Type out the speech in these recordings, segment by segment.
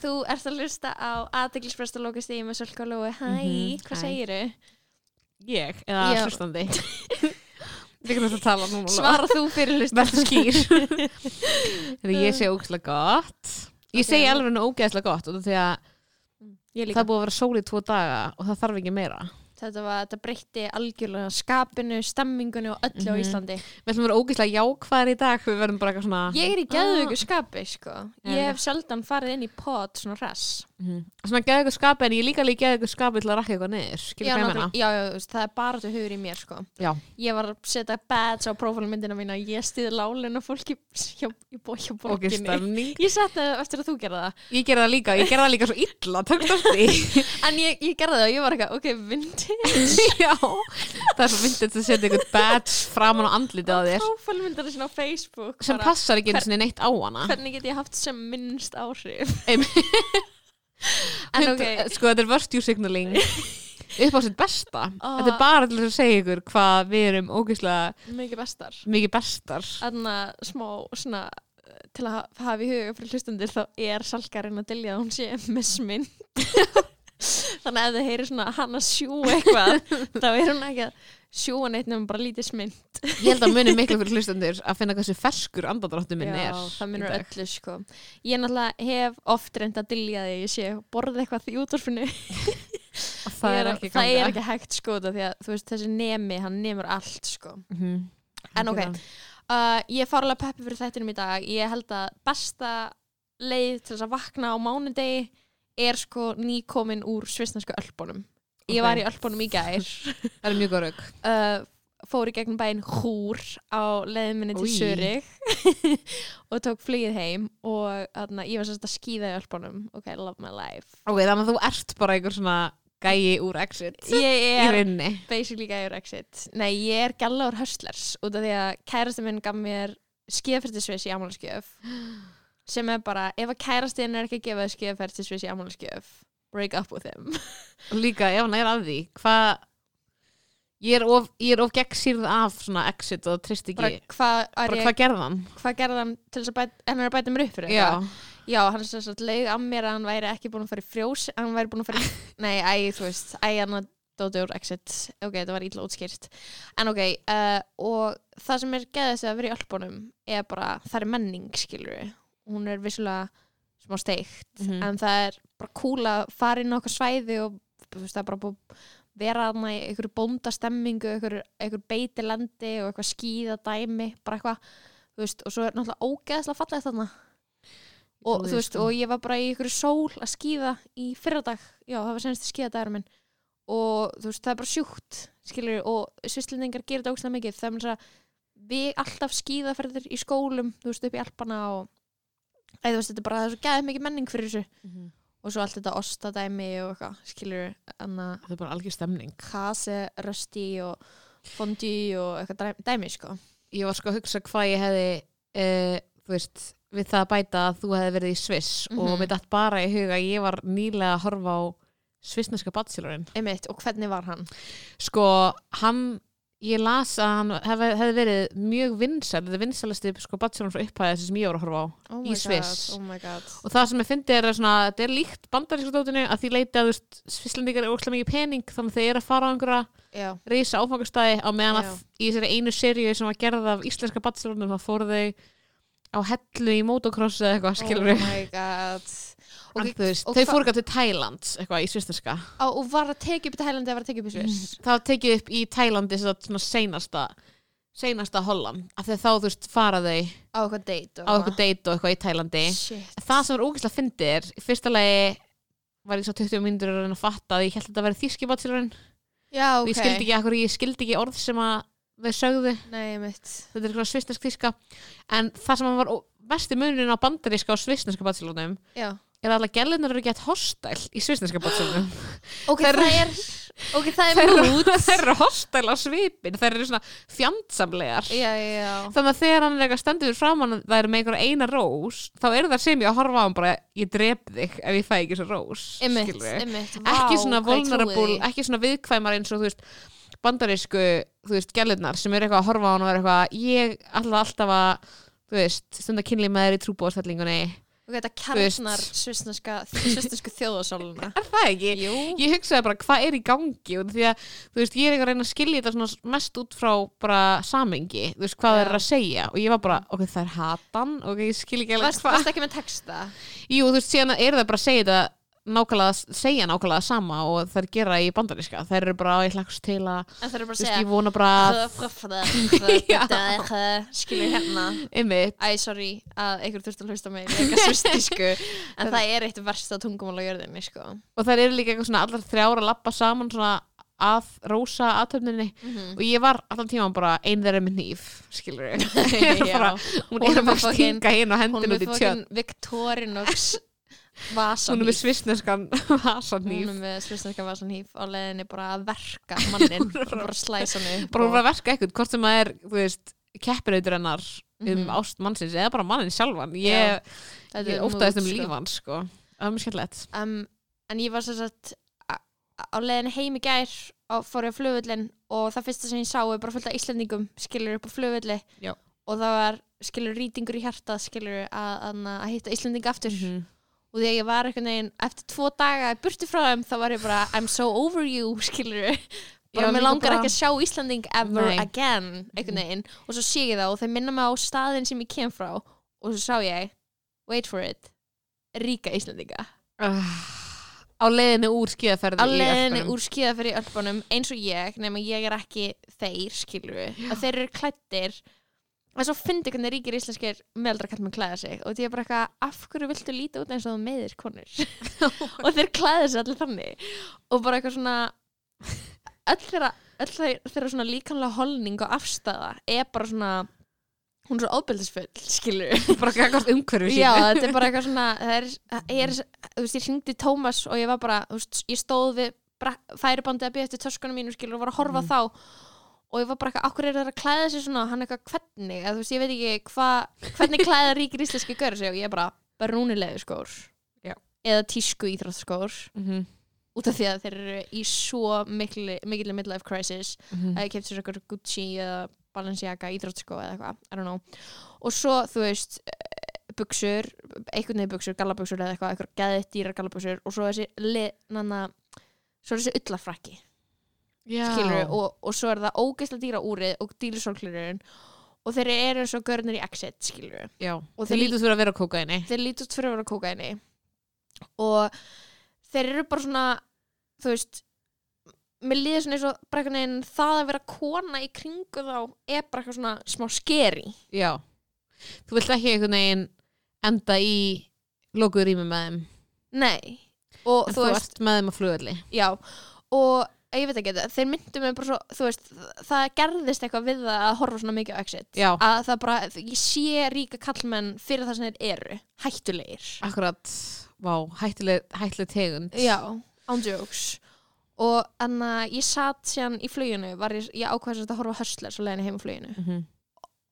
Þú ert að hlusta á aðdeglispresta lókastíði með Sölka og Lói. Hæ, Mhm, hvað hæ. segiru? Ég, eða hlustandi Við kanum að tala núna Svara þú fyrir hlusta. Verður skýr Þegar ég segi ógeðslega gott Ég segi alveg nú ógeðslega gott af Því að Ég það líka. búið að vera sól í tvo daga Og það þarf ekki meira Þetta, var, þetta breytti algjörlega skapinu, stemmingunni og öllu á Mhm. Íslandi. Við ætlum að vera ógeðslega jákvæðir í dag Við verðum bara eitthvað svona Ég er í geðvöku skapi, sko. Ég hef sjaldan farið inn í pod svona hress. Mhm. Svona geða ykkur skapi En ég líka líka geða ykkur skapi til að rakka eitthvað niður Skilur Já, hvað ég menna já, já, veist, það er bara þetta hugur í mér, sko. Já. Ég var að setja badge á prófálmyndina mína. Ég stiði lálina fólki hjá, hjá, borginni. Ég setti það eftir að þú gerði það. Ég gerði það líka Ég gerði það líka svo illa En ég, ég gerði það og ég var eitthvað, ok, vintage. Já Það er svo myndið að setja eitthvað badge framan á andlitið á þér Prófálmyndina sinna á Facebook. sem bara, passar ekki einu sinni neitt á hana En ok, sko þetta er virtue signaling. Upp á sitt besta. Ah. þetta er bara til að segja ykkur hvað við erum ógeðslega mikið bestar. mikið bestar. Þannig að smá svona uh, til að ha- hafa í huga fyrir hlustandir þá er salkarinn að dilja að hún sé með sminn þannig að ef þið heyrir svona hann að sjú eitthvað þá er hún ekki að sjúa neitt nefnum bara lítið sminn ég held að muni miklu fyrir hlustendur að finna hversu ferskur andadráttu minn er það í minnur dag. öllu sko ég náttúrulega hef oft reynd að dilja því ég sé borða eitthvað því útvarfinu Og það er ekki það er ekki hægt sko því að þú veist þessi nemi hann nemur allt sko Mhm. En ok. Það. Uh, ég er fárlega peppi fyrir þættinum í dag ég held að besta leið til þess að vakna á mánudegi er sko nýkomin úr svisnarsku ölpunum. Ég var í ölpunum í gær. Það er mjög góð rauk uh, fór í gegnum bæinn húr á leiðin minni til. Sörig og tók flugið heim og aðna, ég var sérst að skýða í ölpunum. Ok, love my life. Ok, þannig að þú ert bara einhver svona gæi úr exit ég er basically gæður exit. Nei, ég er gælaur höstlers út af því að kærasti minn gaf mér skíðaferðisvis í amálaskjöf sem er bara, ef að kærastin er ekki að gefa þér skíðaferðisvis í amálaskjöf break up with him. Líka ef hann er að því hvað ég er of, er of gegnsýrð af svona exit og trist ekki. Bara hvað bara hva hvað gerði hann? hva gerði hann til þess að er að bæta mér upp fyrir já, þetta? Já, hann sagt leið að mér að hann væri ekki búin að fara í frjós hann væri búin að fara í, nei, æ, þú veist æ, hann að dóti úr exit. Ok, þetta var ítla útskýrt. En ok, uh, og það sem er geðast að vera í ölpunum er bara, það er menning skilur hún er vissulega smá steikt Mhm. en það er bara cool að fara inn á okkar svæði og veist, það er bara búið vera þarna í einhverju bóndastemmingu einhverju, beitilandi og eitthvað skýða dæmi, bara eitthvað og svo er náttúrulega ógeðslega fallegt þarna og Þú veist, sko. og ég var bara í einhverju sól að skýða í fyrradag, já, það var senast skýðadagur minn og þú veist, það er bara sjúkt skilur, og svislendingar gerir þetta ógeðslega mikið, það er mér að við alltaf skýðaferðir í skólum, þú veist, upp í Alpana og þú veist, þetta er bara, það er svo gæðið mikið menning fyrir þessu og svo allt þetta ostadæmi og eitthvað, skilur það er bara algjör stemning kase, rösti og fondue og eitthvað dæmi, sko. ég var sko að hugsa hvað ég hefði þú veist, við það að bæta að þú hefði verið í Sviss og Mhm. mér dætt bara í huga ég var nýlega að horfa á svissneska bachelorinn einmitt, og hvernig var hann? sko, hann ég las að hann hefði, hefði verið mjög vinsæl, þetta er vinsælasti sko bachelorinn frá upphæði sem ég var að horfa á Oh Í Sviss. oh my god. Og það sem ég fyndi er að svona, þetta er líkt bandarísku dótinu að því leiti að svisslendingar er óslega mikið pening þannig að þeir eru að fara á einhverja reysa áfangastæði á meðan að í þessari einu seríu sem var gerð af íslenska bachelornum þá fóru þau á hellu í motocross eða eitthvað skilur oh god En og, þú veist, og þau fóru ekki til Thailand eitthvað í svisneska á, og var að tekið upp í Tælandi eða var að tekið upp í Sviss? það var tekið upp í Thælandi svona seinasta seinasta hollan af því að þá þú veist fara þau á eitthvað date á eitthvað. date og eitthvað í Thælandi shit. Það sem var ógeðslega fyndið er í fyrsta lagi var ég svo 20 mínútur að reyna að fatta að ég held að þetta verið þýski bachelorinn já, og ok. ég skildi ekki, akkur, ég skildi ekki orð sem að þau sögðu. Nei, þetta er eitthvað svissnesk þýska. En það sem var mesti munin á bandaríska og svissneska bachelornum já, er að alla gælunar eru gett hostile í svissneska bachelornum ok, það er ok, það er eru, mút þær eru hostile á svipin þær eru svona fjandsamlegar. Já, já, þannig að þegar hann er eitthvað stendur framan það er með einhverja eina rós þá eru það sem ég að horfa á hann bara ég drep þig ef ég fæ ekki svo rós Einmitt, skilurðu. einmitt, ekki vá, svona vulnerable ekki svona viðkvæmar eins og þú veist bandarísku, þú veist, gælirnar sem eru eitthvað að horfa á hann og vera eitthvað ég ætla alltaf að, þú veist stunda kynlíf með þér í trúbóðstellingunni og þetta svistneska svistnesku þjóðasóluna er það ekki? jú, Ég hugsaði bara hvað er í gangi? Og því að, þú veist, ég er eitthvað að reyna að skilja þetta mest út frá bara samengi, þú veist, hvað það er að segja. Og ég var bara, ok, það er hatan. Ok, ég skil ekki alveg hvað varst ekki með texta? Jú, þú veist, síðan eru það bara að segja þetta nákvæmlega, segja nákvæmlega sama og þær gera í bandaríska, þær eru bara ég hlakst til að, en það er bara að segja ég vona bara að skilur hérna. Æ, sorry að einhver þurfti að hlusta mig en það er eitt versta tungumál á jörðinni sko. og þær eru líka eitthvað svona allar þrjár að lappa saman svona að rósa aðtöfninni mm og ég var allan tíman bara ein þeirra með nýf skilur bara, hún Hún er er að stinga hinn og hún hendin er út í með tjörn. fokkin Victorinox vasanýf hún er með svisneskan hún vasanýf er með svisneska vasanýf á leiðinni bara að verka mannin bara slæsa hann upp bara hún og- að verka eitthvað, hvort sem það er keppirautur hennar um Mhm. ást mannsins eða bara mannin sjálfan Já, ég, ég óttaðist um mood, sko. sko. það var mjög skemmtilegt um, en ég var sem sagt a- á leiðinni heim í gær fór ég á flugvöllin og það fyrsta sem ég sá er bara fullt af Íslandingum skilur upp á flugvölli Já. og það var skilur rýtingur í hjartað skilur að, að, að hitta Íslandinga aftur Mhm. Og þegar ég var einhvern veginn eftir tvo daga í burtu frá þeim þá var ég bara I'm so over you skilur bara mér langar bara- ekki að sjá Íslanding ever Nei. again einhvern veginn. Og svo sé ég það og þeir minna mig á staðin sem ég kem frá. Og svo sá ég wait for it ríka Íslandinga uh, á leiðinni úr skíðaferði á Ölpunum. úr skíðaferð í Ölpunum eins og ég, nema ég er ekki þeir skilur að þeir eru klættir og svo fyndi hvernig ríkir íslenskir meðaldra kall með klæða sig. Og því er bara eitthvað, af hverju viltu líta út eins og þú meðir konur? Og þeir klæða sig allir þannig. Og bara eitthvað svona öll þeirra, öll þeirra, svona líkanlega holning og afstæða er bara svona hún er svo óbyldisfull, skilur bara gagast umhverfi sínu. Já, þetta er bara eitthvað svona er, ég, er, þú veist, ég hringdi Tómas og ég var bara, þú veist, ég stóð við færibandið að býja eftir töskunum mínu skilur og var að horfa á þá og ég var bara eitthvað, okkur er það að klæða sig svona? Hann eitthvað hvernig, eða þú veist, ég veit ekki hva, hvernig klæða ríkir íslenski sig? Og ég er bara, bara rúnilegu skór Já. eða tísku íþróttaskór. Mhm, út af því að þeir eru í svo mikli, mikli midlife crisis. Mhm. að ég kemst sér okkur Gucci eða Balenciaga íþróttskó eða eitthvað, I don't know. Og svo þú veist buksur, einhvern veginn buksur, gallabuksur eða eitthvað, eitthvað geðið dýrar gallabuksur og svo þessi li, nanna, svo þessi. Skilur og, og svo er það ógeðslega dýra úrið og dýri sólklirurinn og þeir eru eins og görnir í exit skilur Já. og þeir þeir, lítast fyrir að vera kókaini þeir lítast fyrir að vera kókaini og þeir eru bara svona þú veist mér líður svona eins og veginn það að vera kona í kringu þá er bara eitthvað svona smá skeri Já. Þú vilt ekki einhvern veginn enda í lokuð rými með þeim. Nei. Og en þú þú veist, ert með þeim á flugvelli. Já. Og ég veit ekki, þeir myndu mig bara svo þú veist, það gerðist eitthvað við það að horfa svona mikið á exit. Já. að það bara, ég sé ríka kallmenn fyrir það sem þeir eru, hættulegir. Akkurat, vá, hættileg, hættileg tegund. Já, ándjóks og þannig að ég satt síðan í fluginu var ég, ég ákvæðast að horfa á Hustlers á leiðinu heim á fluginu. Mm -hmm.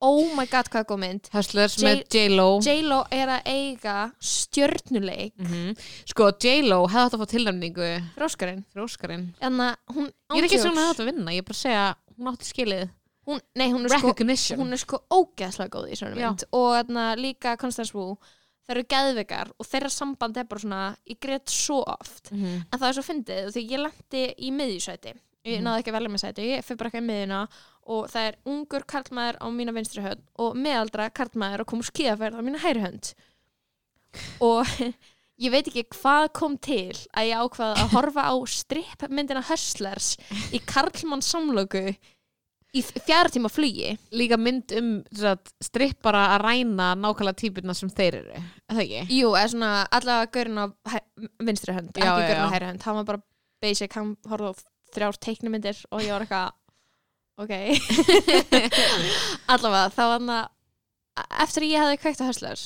Oh my god hvað góð mynd. Hustlers J- með J-Lo. J-Lo er að eiga stjörnuleik. Mm Sko, J-Lo hefði átt að fá tilnæmningu fyrir Óskarinn. Fyrir Óskarinn. Þannig að hún Ég er ekki hefði ándjóks átt að vinna, ég er bara að segja hún átti skilið. Hún, nei, hún er sko hún er sko ógeðslega góð í svona Já. mynd. Og þarna líka Constance Wu þeir eru geðveikar og þeirra samband er bara svona ég greit svo oft. Mm -hmm. en það er svo fyndið því ég lendi í miðjusæti ég Mhm. náði ekki að velja með sæti, ég fyrir bara ekki í miðjuna og það er ungur karlmaður á mína vinstri hönd og meðaldra karlmaður að koma úr skíðaferð á mína hægri hönd og ég veit ekki hvað kom til að ég ákvað að horfa á strippmyndina Hustlers í karlmann samlöku í fjara tíma flugi Líka mynd um satt, strippara að ræna nákvæmlega típurna sem þeir eru Er það ekki? Jú, eða svona allavega gaurinn á vinstri hönd, Já, ekki gaurinn á já. hægri hönd hann var bara basic, hann horfði á þrjár teiknumyndir og ég var eitthvað ok. Allavega, þá að eftir að ég hefði kveikt á Hustlers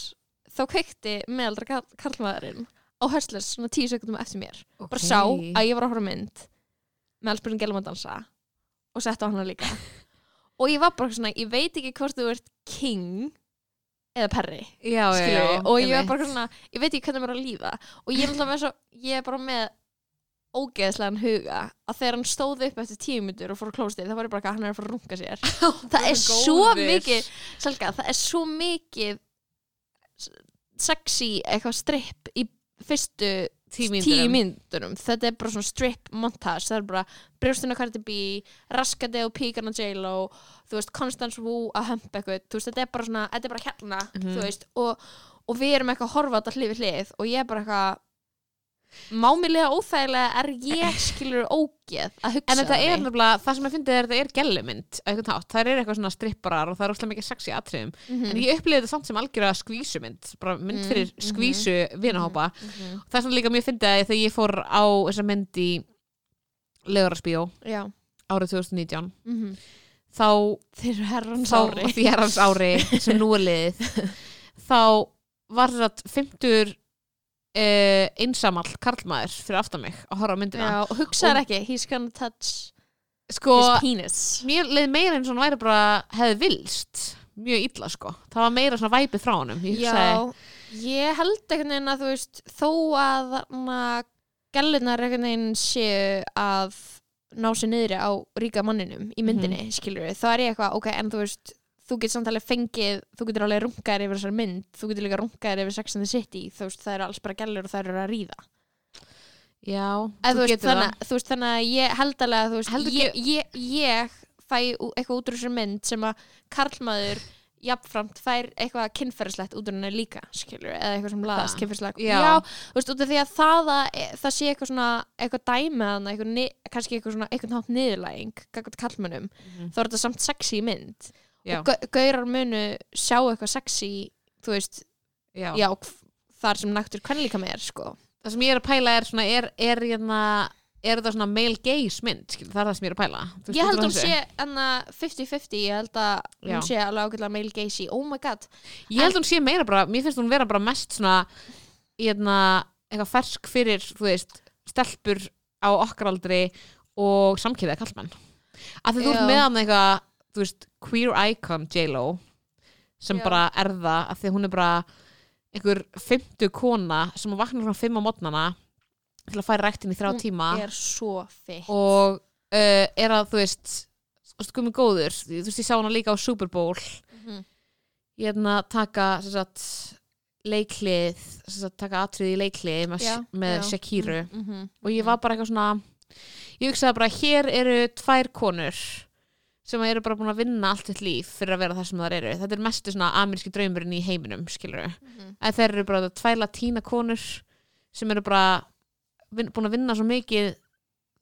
þá kveikti meðaldra karl- karlmaðurinn á Hustlers svona tíu sekundum eftir mér. Bara sá að ég var að horfa mynd með alls byrjum gælum að dansa og sett á hana líka. Og ég var bara svona, ég veit ekki hvort þú ert king eða perri já, já, já, og ég var bara svona, ég veit ekki hvernig mér er að líða. Og ég er alltaf með svo, ég er bara með ógeðslegan huga að þegar hann stóð upp eftir tíu myndur og fór á klóstið það var ég bara eitthvað, hann er að fara að runga sér. Það er svo mikið Selga, það er svo mikið sexy eitthvað stripp í fyrstu Tíu myndunum þetta er bara svona strip montage það er bara brjóstinu Cardi B raskandi og píkan á J-Lo þú veist, Constance Wu að humpa eitthvað þú veist, þetta er bara svona, þetta er bara hérna þú veist, og, og við erum eitthvað að horfa á þetta hlið við hlið og ég er bara eitthvað mámilega óþægilega er ég skilur ógeð að hugsa En þetta er nefnilega, það sem ég fyndi er þetta er gellumynd, það er eitthvað svona stripparar og það er óslega mikið sexy atriðum Mhm. en ég upplifði þetta samt sem algjörða skvísumynd bara mynd Mm, fyrir mhm. skvísu vinahópa Mhm. það er svona líka mjög fyndið að þegar ég fór á þessa mynd í Legarasbíó já árið 2019 mhm. þá, þeir eru herrans þá ári því herrans ári sem nú er liðið þá var þetta 50 uh, einsamall karlmaður fyrir aftan mig að horfa á myndina. Já, og hugsaður ekki, he's gonna touch sko, his penis. mér leið meira eins og hann væri bara hefði vilst mjög illa sko. Það var meira svona væpið frá honum ég held einhvern veginn að þú veist þó að gælunar einhvern veginn séu að ná sér niðri á ríka manninum í myndinni, mm skilur við, þá er ég eitthvað ok, en þú veist, þú getur samt alveg fengið þú getur alveg rungaðir yfir þessar mynd þú getur líka rungaðir yfir Sex and the City þú veist, það eru alls bara gælur og það eru að ríða. Já, Eða, þú, veist, getur þannig, þú veist, þannig að ég held alveg að þú veist, Heldur ég, ég, ég fæ eitthvað út úr þessar mynd sem að karlmaður jafnframt fær eitthvað kynferðislegt út úr henni líka skilur, eða eitthvað sem laðast kynferðislegt. Já. þú veist, út af því að það að, það sé eitthvað svona, eitthvað dæmi að eitthvað, kannski eitthvað svona, eitthvað nátt niðurlæging gagvart karlmönnum, Mhm. þá er þetta samt sexy mynd já, og gau- gaurar munu sjá eitthvað sexy þú veist, já. já, þar sem naktur kvennlíka með er, sko það sem ég er að pæla er svona er, er, er, er þetta svona male gaze mynd það er það sem ég er að pæla Þú Ég held frá hún sé enna 50-50, ég held að Já. hún sé alveg ágætlega male gazy, oh my god Ég held hún sé meira bara, mér finnst hún vera bara mest svona hérna, eitthvað fersk fyrir, veist, stelpur á okkar aldri og samkynniða kallmenn. Af því þú ert Já. með hann eitthvað, þú veist, queer icon J-Lo sem Já. bara er það, af því að hún er bara einhver fymtu kona sem vaknar frá fimm á mótnana til að færa ræktin í þrjá Hún tíma er svo fitt og uh, er að, þú veist, sko mig góður, þú veist, ég sá hana líka á Super Bowl Mhm. ég hérna taka sem sagt, leiklið sem sagt, taka atrið í leiklið með, Já, með já. Shakiru mm -hmm. og ég var bara eitthvað svona ég hugsaði bara, hér eru tvær konur sem eru bara búin að vinna allt sitt líf fyrir að vera það sem það eru. Þetta er mestu svona ameríski draumurinn í heiminum skilur Mhm. að þeir eru bara tvær latína konur sem eru bara búin að vinna svo mikið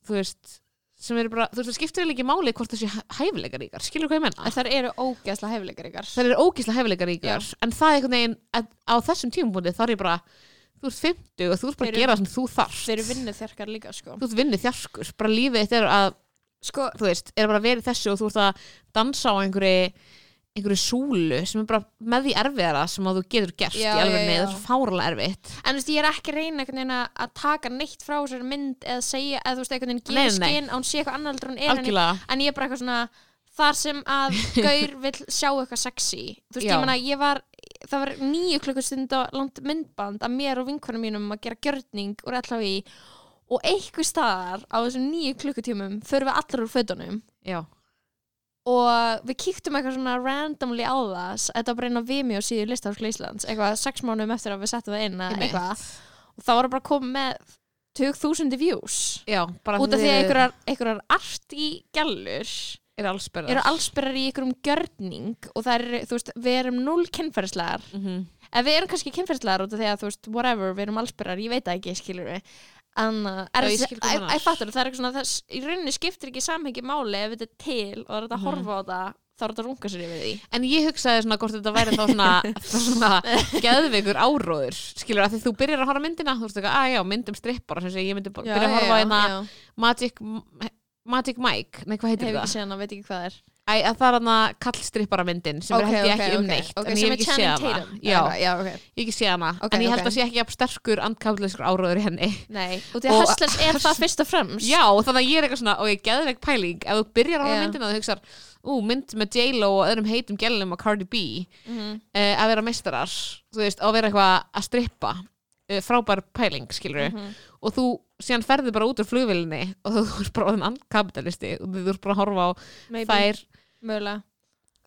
þú veist sem eru bara, þú veist, það skiptir ekki máli hvort þessi hæfileikar ykkar, skilur hvað ég menna? En þar eru ógeðslega hefleikar ykkar. Það eru ógíslega hæfileikar ykkar en það er einhvern veginn, á þessum tímabúndi þá er ég bara, þú ert 50 og þú ert bara að gera það sem þú þarft. Þeir eru vinnu þjarkar líka sko. Þú ert vinnið þjarskur, bara lífið þitt er að Sko, þú veist, er bara í þessu og þú ert að dansa á einhverju einhverju súlu sem er bara með því erfiðara sem að þú getur gert Já, í alveg já, já. það er svo fárlega erfitt en þú veist, ég er ekki að reyna einhvern veginn að- að taka neitt frá þessari mynd eða segja, eða þú veist, einhvern veginn Nei, gefa nei. skinn að hún sé eitthvað annar heldur en hún er en algjörlega, en ég er bara eitthvað svona þar sem að gaur vill sjá eitthvað sexy þú veist, Já. ég meina, ég var það var nýju klukkustund á langt myndband að mér og vinkonum mínum að gera gjörning úr LHI og einhver staðar á þessum nýju klukkutímum förum við allar úr fötunum. Já, og við kíktum eitthvað svona randomly á það. Þetta var bara inn á Vimeo síðu Listafskla Íslands. Eitthvað sex mánuðum eftir að við settum það inn eitthvað. Og þá var það bara komið með 2000 views. Já, út af því að einhverjar, einhverjar arti gælur er allsberðar eru allsbyrjar í einhverjum gjörning. Og það er, þú veist, við erum null kynferðislegar. Mm -hmm. en við erum kannski kynferðislegar út af því að, þú veist, whatever, við erum allsbyrjar, ég veit ekki, skilur við uh, er ég að meinar. fattur, það er eitthvað svona þess, í rauninni skiptir ekki samhengi máli ef þetta er til og það er að Mhm. horfa á það þá er þetta að runga sér yfir því en ég hugsaði svona hvort þetta væri þá svona, svona geðveikur áróður skilur að því þú byrjar að horfa myndina þú veist ekki, að já, myndum strippar ég myndi byrja að horfa á hérna. Magic, Magic Mike, nei hvað heitir hef það? ekki séð hana, veit ekki hvað það er Æ, að það er hann að kallstrippara myndin sem Ok, er held ég ok, ekki um neitt Ok, en ég hef ekki séð hana. Já, já, ég hef ekki séð hana en ég held að sé ekki jafn sterkur andkapitliskur áróður í henni. Nei, og því að Og- Hustlers er það fyrst og fremst. Já, þannig að ég er eitthvað svona og ég geði vekk pæling. Ef þú byrjar á hana Já. myndina og þú hugsar ú, mynd með J-Lo og öðrum heitum gælum og Cardi B Mhm. uh, að vera meistarar þú veist, og vera eitthvað að strippa uh, frábær pæling, skilur Mhm. og þú síðan ferði bara út úr flugvélinni og þú ert bara orðin andkapitalisti og þú ert bara að horfa á Maybe, þær mögulega.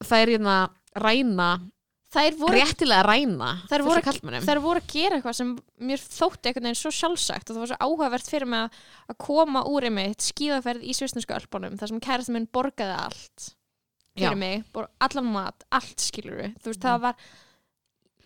Þær hérna ræna. Voru, réttilega ræna Þær fullt voru að gera eitthvað sem mér þótti einhvern veginn svo sjálfsagt og það var svo áhugavert fyrir mig að- að koma úr einmitt skíðaferð í svisnesku ölpunum þar sem kærasti minn borgaði allt fyrir Já. mig, allan mat, allt skilur við, þú veist, Mhm. það var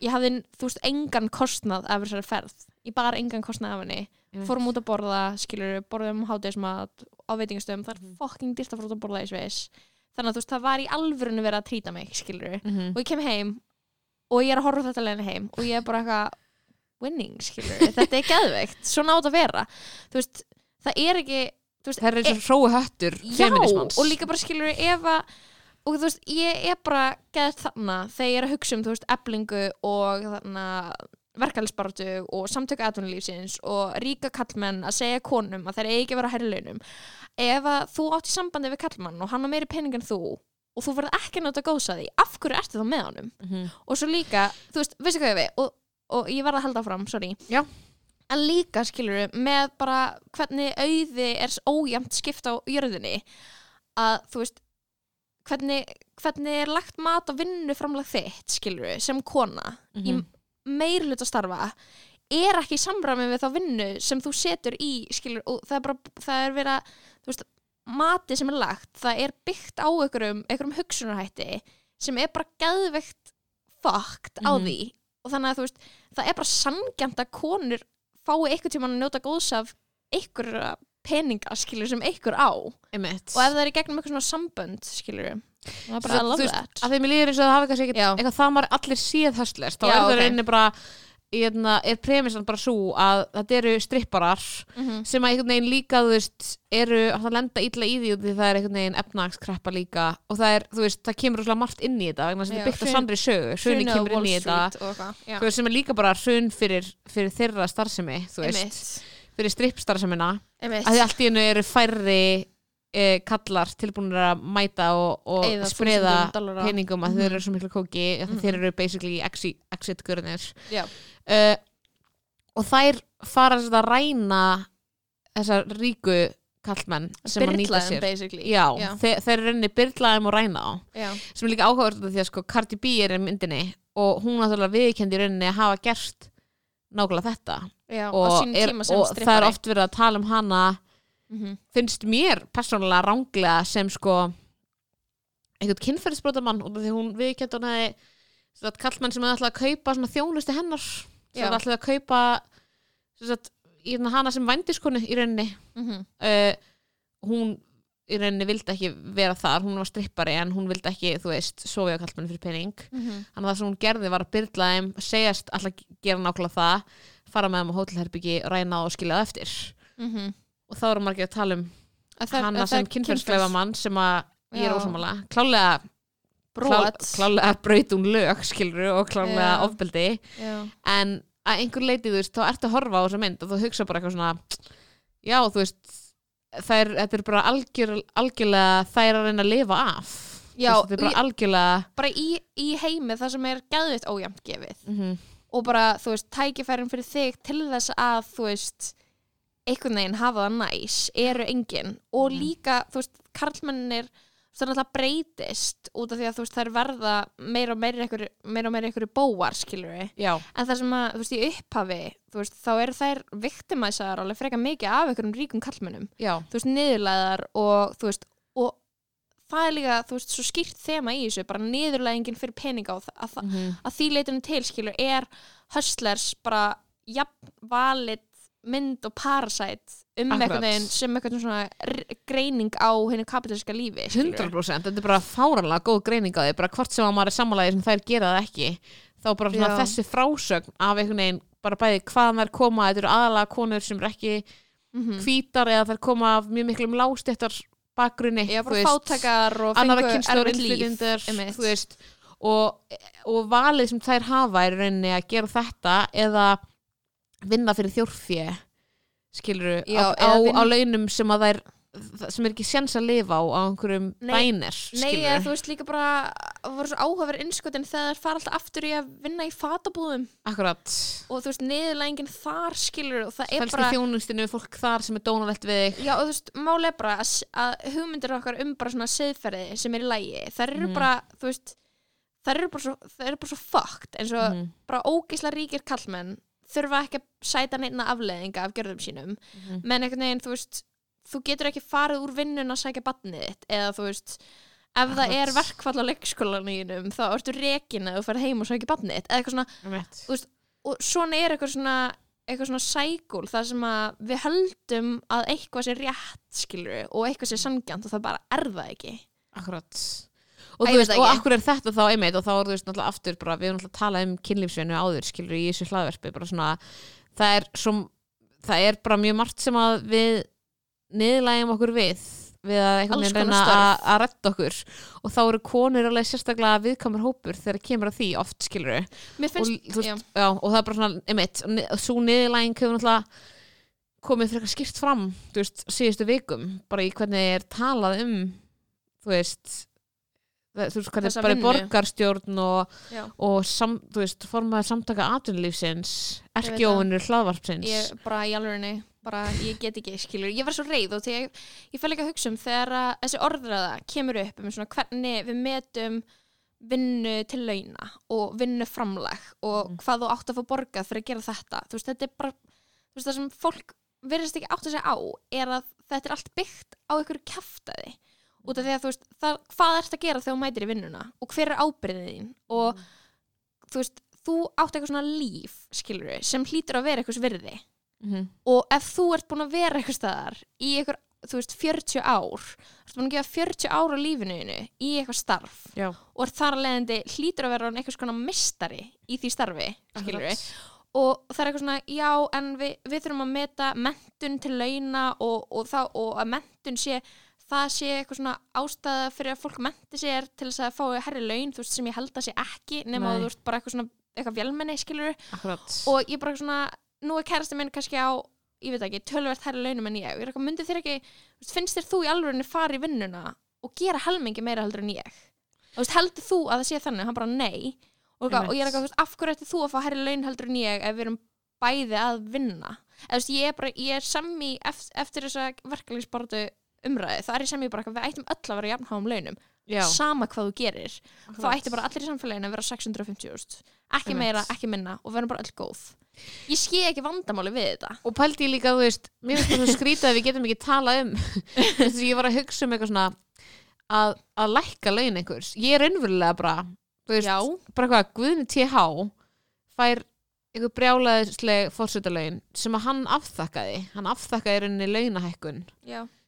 ég hafði, þú veist, engan kostnað af þessari ferð, ég bara engan kostnað af henni, fórum út að borða skilur við, borðum hátíðismat á veitingastöðum, það er Mhm. fokking dýrt að fór út að borða í Sviss þannig að þú veist, það var í alvörinu verið að trýta mig skilur við, Mhm. og ég kem heim og ég er að horfa þetta leiðin heim og ég er bara eitthvað winning, skilur þetta er geðveikt. Svona átt að vera, þú veist það er ekki, veist, Það er eins og hrói höttur já, og líka bara skilur ef að og þú veist, ég er bara geðt þarna þegar ég er að hugsa um, þú veist, eblingu og þarna verkefælisbaratu og samtöku atvinnulífsins og ríka kallmenn að segja konum að þeir eigi að vera á herrlaunum ef að þú átt í sambandi við kallmann og hann á meiri pening en þú og þú verður ekki að góðs að því af hverju ertu þá með honum Mhm. og svo líka, þú veist, veistu hvað ég við og, og ég verð að halda áfram, sorry Já. en líka skilur við með bara hvernig auði er ójæmt skipt á jörðinni að þú veist hvernig, hvernig er lagt mat á vinnu framlega þitt skilur við, sem kona Mhm. í meir hluta starfa er ekki í samræmi við þá vinnu sem þú setur í skilur, og það er bara, það er að þú veist, mati sem er lagt það er byggt á einhverjum, einhverjum hugsunarhætti sem er bara geðveikt fucked á Mhm. því og þannig að þú veist, það er bara sangjant að konur fái einhvern tímann að njóta góðs af einhverja peninga skilur sem einhver á og Einmitt. ef það er í gegnum eitthvað svona sambönd skilur það er bara I love that að þeim líður eins og það hafi kannski Já. ekkert eitthvað það maður allir síð höstlers þá Já, er það ok. reyni bara hérna, er premissan bara svo að þetta eru stripparar Mhm. sem að einhvern veginn líka þú veist, eru að lenda illa í því út því það er einhvern veginn efnagskreppa líka og það er, þú veist, það kemur rosalega margt inn í þetta vegna þess að Já, þetta er byggt á hrun- sannri sögu á kemur inn í þetta og já. þú veist, sem er líka bara hrun fyrir, fyrir þeirra starfsemi, þú veist, Einmitt. Fyrir strippstarfsemina Einmitt. að því allt í hennu eru færri e, kallar tilbúinir að mæta og, og Eyða spreða þúsundum dollara. peningum að Mhm. þeir eru svo miklu kóki mm Mhm. þeir eru basically exit, exit gurnir Já. uh, og þær fara þess að ræna þessar ríku kallmenn sem að nýta Byrlaðum, sér basically Já, Já. Þeir, þeir eru rauninni byrlaðum og ræna á Já. sem er líka áhugavert út af því að sko Cardi B er í myndinni og hún náttúrulega viðkendi rauninni að hafa gert nákvæmlega þetta Já, og, er, og það er oft verið að tala um hana. Mhm. finnst mér persónulega ránglega sem sko einhvern kynferðisbrotamann af því að hún viðkjönd sem sagt, kallmenn sem hefði alltaf að kaupa svona þjónustu hennar. Sem hefði alltaf að kaupa sagt, hérna hana sem vændiskonu í rauninni. Mhm. uh, hún í rauninni vildi ekki vera þar. Hún var strippari en hún vildi ekki þú veist, sofi á kallmenn fyrir pening. Mhm. þannig að það sem hún gerði var að byrla þeim segjast alltaf gera nákvæmlega það fara með þeim á hótelherbyggi, ræna og skilja það eftir. Mhm. og þá erum margir að tala um það- hana sem er kynferðslega mann sem að ég er Já. ósámála klálega, klálega braut hún lög skilur og klálega ofbeldi. En að einhver leiti þú veist þá ertu að horfa á þessa mynd og þú hugsa bara eitthvað svona já þú veist þær, þetta er bara algjör, algjörlega þær að reyna að lifa af. Já, er bara algjörlega bara í, í heimi það sem er geðvitt ójæmt gefið mm og bara, þú veist, tækifærin fyrir þig til þess að, þú veist einhvern veginn hafa það næs eru engin. Og Mhm. líka, þú veist, karlmennir það er alltaf breytist út af því að þú veist, þær verða meira og meira ykkur, meira og meira ykkur bóar, skilur við já, en það sem að, þú veist, í upphafi veist, þá eru þær viktimæsaðar alveg freka mikið af ykkurum ríkum kallmennum þú veist, niðurlæðar og þú veist, og það er líka, þú veist, svo skýrt þema í þessu, bara niðurlæðingin fyrir peninga og að, mm að því leitinu til skilur er Hustlers bara jafn valit mynd og parasite um einhvern veginn sem einhvern svona greining á henni kapitaliska lífi skilurðu. 100% þetta er bara fáranlega góð greining á því bara hvort sem að maður er sammálaðið sem þær gera það ekki þá bara svona Já. þessi frásögn af einhvern veginn bara bæði hvaðan þær koma þetta eru aðalega konur sem eru ekki Mhm. hvítar eða þær koma af mjög miklum lágstéttar bakgrunni fátakar og fengu veist og, og valið sem þær hafa er rauninni að gera þetta eða vinna fyrir þjórfjö skilur Já, á, á, á launum sem að þær sem er ekki séns að lifa á á einhverjum bænir Nei, eða þú veist líka bara það voru svo áhugaverð innskotin þegar þær fara alltaf aftur í að vinna í fatabúðum. Akkurat. Og þú veist, niðurlægingin þar skilur og það er fælst bara í þjónustinu fólk þar sem er dónalegt við þig. Já, og þú veist, máli er bara að, að hugmyndir okkar um bara svona siðferði sem er í lægi, þær eru Mhm. bara, þú veist, þær eru bara svo, þær eru bara svo fucked, eins og Mhm, bara ógisla ríkir kallmenn þurfa ekki að sæta neina afleðinga af gjörðum sínum, mhm. menn einhvern veginn, þú veist, þú getur ekki farið úr vinnun að sækja batnið þitt, eða þú veist, ef það er verkfall á leikskólanínum, þá ertu rekin að þú ferð heim og sækja batnið þitt, eða eitthvað svona, Einmitt. og svona er eitthvað svona eitthvað svona sækul þar sem að við höldum að eitthvað sé rétt skilur og eitthvað sé sangjant og það bara er það ekki. Akkurat. Og, Æ, þú veist, og akkur er þetta þá einmitt og þá er þú veist náttúrulega aftur bara, við erum náttúrulega að tala um kynlífsveinu áður skilur í þessu hlaðverfi bara svona, það er svo, það er bara mjög margt sem að við niðurlægjum okkur við við að einhvern veginn reyna að, redda okkur. Og þá eru konur alveg sérstaklega viðkamur hópur þegar kemur að því oft skilur Mér og, og það er bara svona einmitt, svo niðurlæging hefur náttúrulega komið frekar skýrt fram þú veist, síðustu vikum bara í hvernig er talað um þú veist þú veist, hvernig bara borgarstjórn og, og sam, þú veist, formaður samtaka atvinnulífsins, veit erkjóunur hlaðvarpsins. Ég bara í alvegni bara ég get ekki skilur, ég var svo reið og þegar ég, ég fæl ekki að hugsa um þegar að þessi orðræða kemur upp um svona hvernig við metum vinnu til launa og vinnu framlag og Mhm. hvað þú átt að fá borgað fyrir að gera þetta. Þú veist, þetta er bara þú veist, það sem fólk verðist ekki átt að segja á er að þetta er allt byggt á einhverju kjaftaði út af því að þú veist, það, hvað ert að gera þegar þú mætir í vinnuna og hver er ábyrðið þín? Og þú veist, þú átt eitthvað svona líf skilur sem hlýtur að vera eitthvað virði Mhm. og ef þú ert búin að vera eitthvað staðar í eitthvað, þú veist, 40 ár þú ert búin að gefa 40 ár á lífinu þínu í eitthvað starf Já, og ert þar að leiðandi hlýtur að vera eitthvað svona mistari í því starfi skilur akkurat. og það er eitthvað svona, já, en við, við þurfum að meta mentun til launa og, og, þá, og að mentun sé það sé eitthvað svona ástæða fyrir að fólk menti sér til þess að fá herri laun, þú veist, sem ég held að sé ekki nema Nei. að þú veist bara eitthvað svona eitthvað vélmenni, skilur akkurat og ég bara svona, nú er kærasti minn kannski á, ég veit ekki, tölvert herri launum en ég, ég myndi þér ekki finnst þér þú í alvörinu fara í vinnuna og gera helmingi meira heldur en ég? Veist, heldur þú að það sé þannig, hann bara nei. Og, og ég er eitthvað, þú veist, af hverju ætti þú að fá herri laun heldur en ég ef við erum bæði að vinna? Eða veist, ég er bara, ég er sammi eftir, eftir þessa verkeflingsbortu umræði, það er ég sammi bara eitthvað, við ættum öll að vera jafnháum launum, Já, sama hvað þú gerir þá akkurat. ætti bara allir í samfélaginu að vera 650.000 ekki Einmitt. meira, ekki minna og verðum bara öll góð. Ég ske ekki vandamáli við þetta. Og pældi ég líka, þú veist, mér finnst það skrítið að við getum ekki talað um. Þess að ég var að hugsa um eitthvað svona að, að lækka laun einhvers. Ég er raunverulega bara, veist bara hvað, Guðni TH fær einhver brjálaðisleg fórsetalaun sem að hann afþakkaði. Hann afþakkaði rauninni launahækkun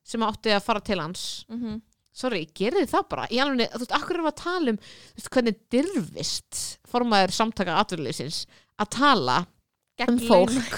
sem átti að fara til hans. Mm sorry, gerði það bara. Í alveg, þú veist, akkur erum að tala um þú veist, hvernig dirfist formaður samtaka atvinnlýsins að tala um fólk?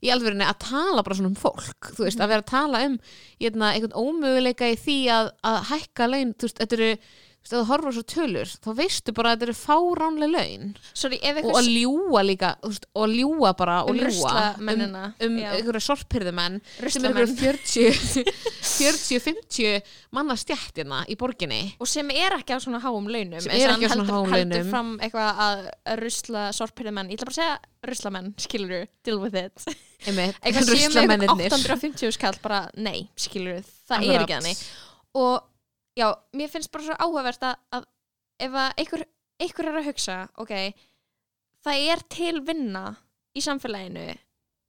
Í alveg að tala bara svona um fólk þú veist, að vera að tala um hérna, einhvern ómöguleika í því að, að hækka laun, þú veist, þetta eru þú veist, ef þú horfur svo tölur, þá veistu bara að þetta eru fáránlega laun. Sorry, ef og eitthvað að ljúa líka, þú veist, og ljúa bara og um ljúa um, ruslamennina um já, einhverja sorphyrðumenn sem er ruslamenn. einhverjum 40-50 manna stjættina í borginni. Og sem er ekki á svona háum launum Sem eins er og ekki á hann svona heldur, háum heldur launum. fram eitthvað að rusla sorphyrðumenn, ég ætla bara að segja ruslamenn, skilur deal with it. Einmitt, eitthvað sem með ruslamennirnir. 850 skall bara, nei, skilur það er Akkurat. ekki þannig. Og já, mér finnst bara svo áhugavert að, að ef að einhver, einhver er að hugsa ok, það er til vinna í samfélaginu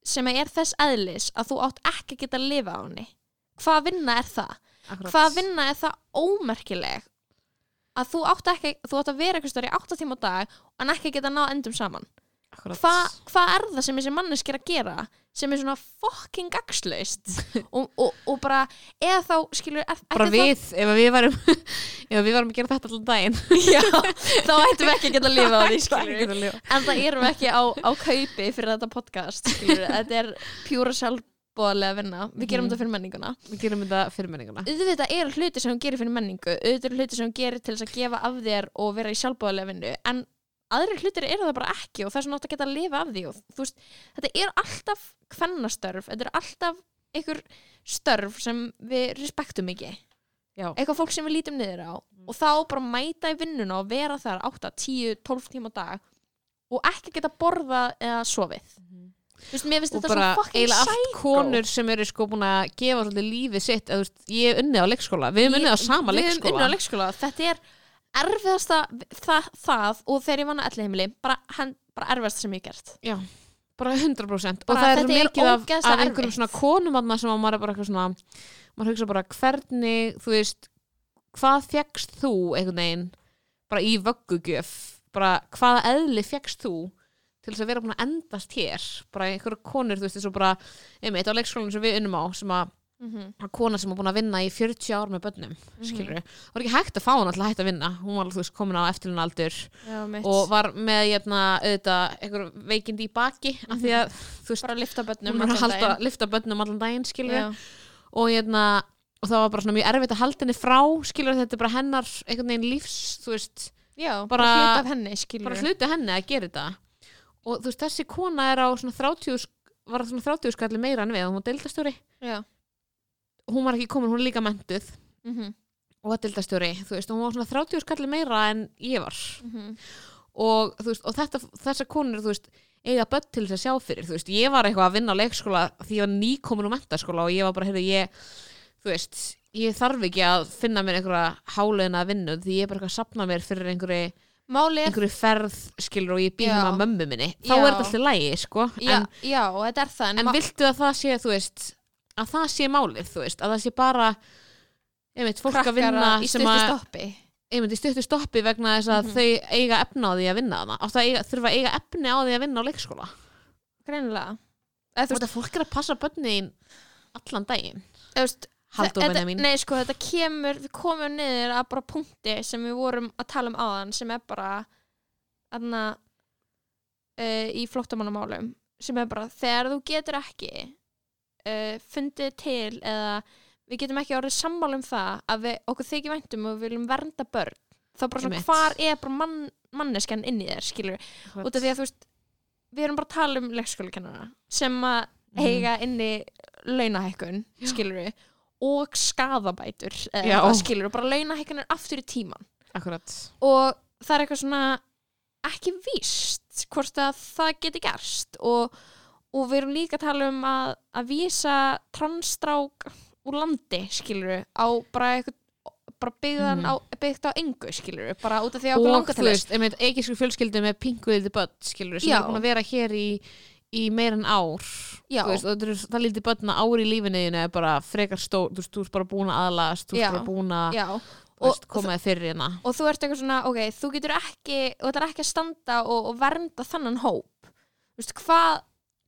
sem er þess eðlis að þú átt ekki að geta að lifa á henni hvað vinna er það? Akkurat. hvað vinna er það ómerkileg að þú átt ekki þú átt að vera eitthvað stöður í 8 tíma á dag en ekki geta náð endum saman. Hvað hva er það sem þessi manneski er að gera sem er svona fucking gagslaust og, og, og bara eða þá skilur er, bara við, ef við varum ef við varum að gera þetta allan daginn. Þá, já, þá ættum við ekki að geta að lifa á því skilur en það erum við ekki á, á kaupi fyrir þetta podcast skilur þetta er pjúra sjálf sjálfbóðlega vinna. Við gerum Mhm. þetta fyrir menninguna. Við gerum þetta fyrir menninguna. Auðvitað eru hluti sem hún gerir fyrir menningu. Auðvitað eru hluti sem hún gerir til þess að gefa af þér og vera í sjálfbóðlega vinnu. En aðrir hlutir eru það bara ekki og það er svona átt að geta að lifa af því og þú veist, þetta er alltaf kvennastörf, þetta er alltaf einhver störf sem við respektum ekki. Já. eitthvað fólk sem við lítum niður á og þá bara mæta í vinnuna og vera þar 8, 10, 12 tíma á dag og ekki geta borða eða sofið. Þú veist, og bara eiginlega allt konur sem eru sko búin að gefa svolítið lífið sitt eða, veist, ég hef unnið á leikskóla, við hefum unnið á sama leikskóla. leikskóla Þetta er erfiðasta það, það og þegar ég vann á elli heimili bara, hann, bara erfiðasta sem ég gert. Já, bara 100% og Bara það er mikið af, af einhverjum svona konum þarna sem að maður er bara eitthvað svona maður hugsa bara hvernig þú veist, hvað fjekkst þú einhvern veginn bara í vöggugjöf? Bara hvaða eðli fjekkst þú til þess að vera búin að endast hér? Bara einhverju konur, þú veist, og bara einmitt á leikskólanum sem við unnum á sem að mm -hmm. kona sem var búin að vinna í 40 ár með börnum, skilur við, var ekki hægt að fá hana til að hætta að vinna, hún var, veist, komin á eftirlun aldur Já, mitt. og var með, hérna, auðvitað, einhver veikindi í baki, af því að, þú veist, bara að lifta bönnum hún var að halda, lifta börnum allan daginn, skilur við, og hérna, og það var bara svona mjög erfitt að halda henni frá, skilur við, þetta er bara hennar einhvern veginn lífs, þú veist, já bara, Bara- hluta henni henni að gera þetta. Og þú veist, þessi kona er á svona 30, sk- var svona 30 skalli meira en við, hún var deildastjóri, hún var ekki komin, hún er líka mentuð mm og var deildastjóri, þú veist, hún var svona 30 skalli meira en ég var -hmm. og, veist, og þetta, þessar konur þú veist, eiga börn til þess að sjá fyrir þú veist, ég var eitthvað að vinna á leikskóla því ég var nýkomin úr mentaskóla og ég var bara heyrðu, ég, þú veist, ég þarf ekki að finna mér einhverja háleina vinnu því ég er bara eitthvað að sapna mér fyrir einhverju, Máli er einhverju ferð skilur og ég býð Já. heima mömmu minni þá Já. er þetta alltaf lægi, sko já, en, já, þetta er það En, en viltu að það sé, þú veist að það sé málið, þú veist, að það sé bara einmitt, fólk að vinna í stuttu stoppi. einmitt í stuttu stoppi vegna þess að Mhm. þau eiga efna á því að vinna þarna átt að eiga, þurfa að eiga efni á því að vinna á leikskóla. Greinilega. Þú veist að fólk er að passa bönnin allan daginn. Halldór þetta- Benjamín. Nei, sko, þetta kemur, við komum niður að bara punkti sem við vorum að tala um áðan sem er bara aðna uh, í flóttamannamálum sem er bara, þegar þú getur ekki uh, fundið til eða við getum ekki orðið sammála um það að við, okkur þykir væntum og við viljum vernda börn. Þá bara svona, hvar er bara mann, manneskjan inn í þér, skilur út af því að þú veist, við erum bara að tala um leikskólakennara sem að Mhm. eiga inni launahækkun, Já. skilur við og skadabætur eða skilur við, bara launahækkun er aftur í tíman akkurat. Og það er eitthvað svona ekki víst hvort að það geti gerst og, og við erum líka að tala um að, að vísa transstrák úr landi, skilur við á bara eitthvað bara byggðan Mhm. á, byggt á engu, skilur bara út af því að okkur og langar þú til þess veist, einmitt eigisku fjölskyldu með pinguðið börn skilur sem Já. er búin að vera hér í, í meir en ár. Þú veist, og það, það lítið börn að ári í lífinu þínu er bara frekar stór þú veist, þú ert bara búin að aðlast þú ert bara búin að þú veist, koma þér fyrir hérna og þú ert eitthvað svona, ok, þú getur ekki þú ætlar ekki að standa og, og vernda þannan hóp þú veist, hvað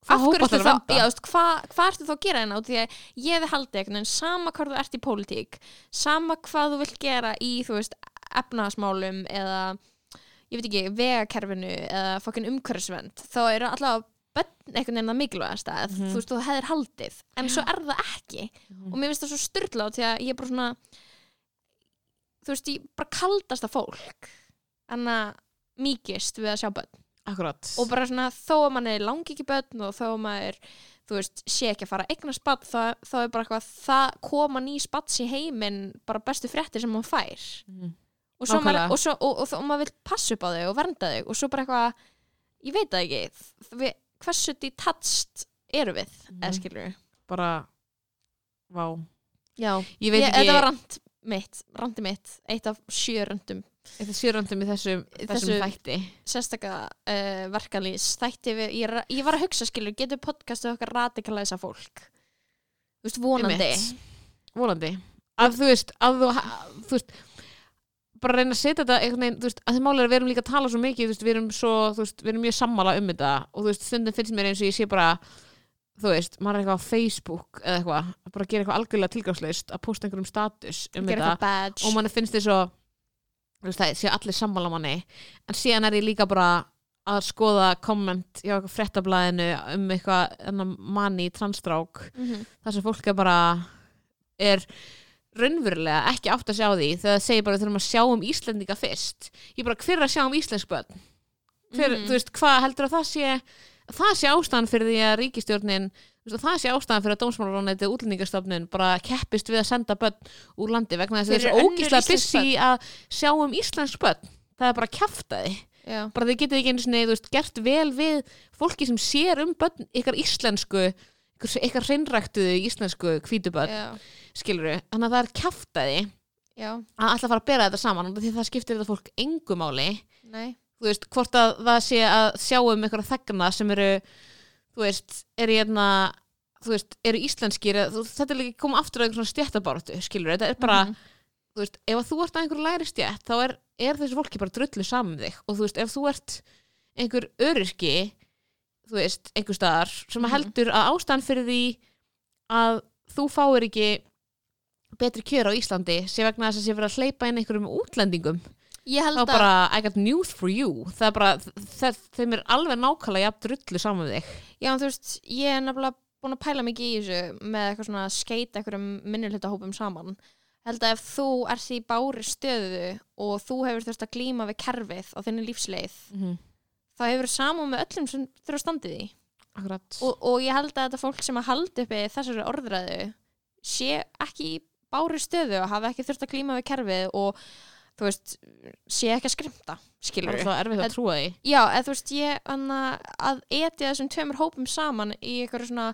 Hvað hóp hverju ertu þá, að gera hérna? Því að ég hefði haldið einhvern veginn sama hvað þú ert í pólitík sama hvað þú vilt gera í, veist, efnaðasmálum eða, ég veit ekki, vegakerfinu eða fokkin umhverfisvend þá eru allavega bönn einhvern veginn að mikilvægast að Mhm. þú veist, þú hefðir haldið. En svo er það ekki. Og mér finnst það svo styrla því að ég er bara svona þú veist, ég bara kaldast að fólk en að mýkist við að sjá börn akkurat og bara svona þó að mann er langi ekki börn og þó að maður þú veist, sé ekki að fara að eigna spatt þá, þá er bara eitthvað, það koma ný spatts í heiminn, bara bestu fréttir sem maður fær Mhm. og, svo maður, Nákvæmlega. og, svo, og, og, og maður vil passa upp á þau og vernda þau og svo bara eitthvað, ég veit það ekki þ- við, hversu detached eru við, eða Mhm. skilur við bara vá já, ég veit ekki þetta var rand mitt, randi mitt, eitt af sjö röndum þetta sjöröndum í þessum, þessum Þessu- þætti. sérstaka uh, verkalýs þætti við, ég, ég var að hugsa skilur, getur podcastið okkar radikalæsa fólk? Þú veist, vonandi. Vonandi. Að þú veist, að þú, ha- þú veist bara reyna að setja þetta einhvern veginn, þú veist, að þið máli er að við erum líka að tala svo mikið, þú veist, við erum svo, þú veist, við erum mjög sammála um þetta og þú veist, stundum finnst mér eins og ég sé bara þú veist, maður er eitthvað á Facebook eða eitthvað, að bara gera eitthvað algjörlega tilgangslaust að posta einhverjum status um þetta og manni finnst að þú veist, það sé allir sammála manni en síðan er ég líka bara að skoða komment hjá eitthvað fréttablaðinu um eitthvað manni í transstrák Mhm. þar sem fólk er bara er raunverulega ekki átt að sjá því þegar það segir bara þurfum að sjá um Íslendinga fyrst ég bara hver er að sjá um íslensk börn hver, Mhm. þú veist, hvað heldur að það sé að það sé ástæðan fyrir því að ríkistjórnin það sé ástæðan fyrir að dómsmálarónætti útlendingastofnun bara keppist við að senda börn úr landi vegna þess að þessi önnur ógíslega busy að sjá um íslensk börn það er bara kjaftaði Já. bara þið getið ekki sinni, þú veist, gert vel við fólki sem sér um börn ykkar íslensku ykkar, ykkar hreinræktuðu íslensku hvítubörn Já. skilur við, þannig að það er kjaftaði Já. að alltaf fara að bera þetta saman því að það skiptir þetta fólk engu máli Nei. þú veist, hvort að það sé að sjá um sem þú veist, eru hérna þú veist, eru íslenskir þú, þetta er líka koma aftur að einhver svona stjættabáratu skilur, þetta er bara, Mhm. þú veist ef að þú ert að einhverju læri stjætt, þá er, er þessi fólki bara drullu saman um þig og þú veist, ef þú ert einhver öryrki þú veist, einhver staðar sem Mhm. heldur að ástæðan fyrir því að þú fáir ekki betri kjör á Íslandi sé vegna þess að sé verið að hleypa inn einhverjum útlendingum Ég þá bara, I got news for you það er bara, það, þeim er alveg nákvæmlega jafn drullu saman við þig Já, þú veist, ég er nefnilega búin að pæla mikið í þessu með eitthvað svona að skeita einhverjum minnulítahópum saman. Held að ef þú ert í bári stöðu og þú hefur þurft að glíma við kerfið á þinni lífsleið, mm -hmm. þá hefur samú með öllum sem þurfa standið í. Og, og ég held að þetta fólk sem að haldi uppi þessari orðræðu sé ekki í bári stöðu og hafa ekki þurft að glíma við kerfið og þú veist, sé ekki að skrimta, skilur það er erfitt að trúa því. Já, eða þú veist, ég anna, að etja þessum tveimur hópum saman í eitthvað svona,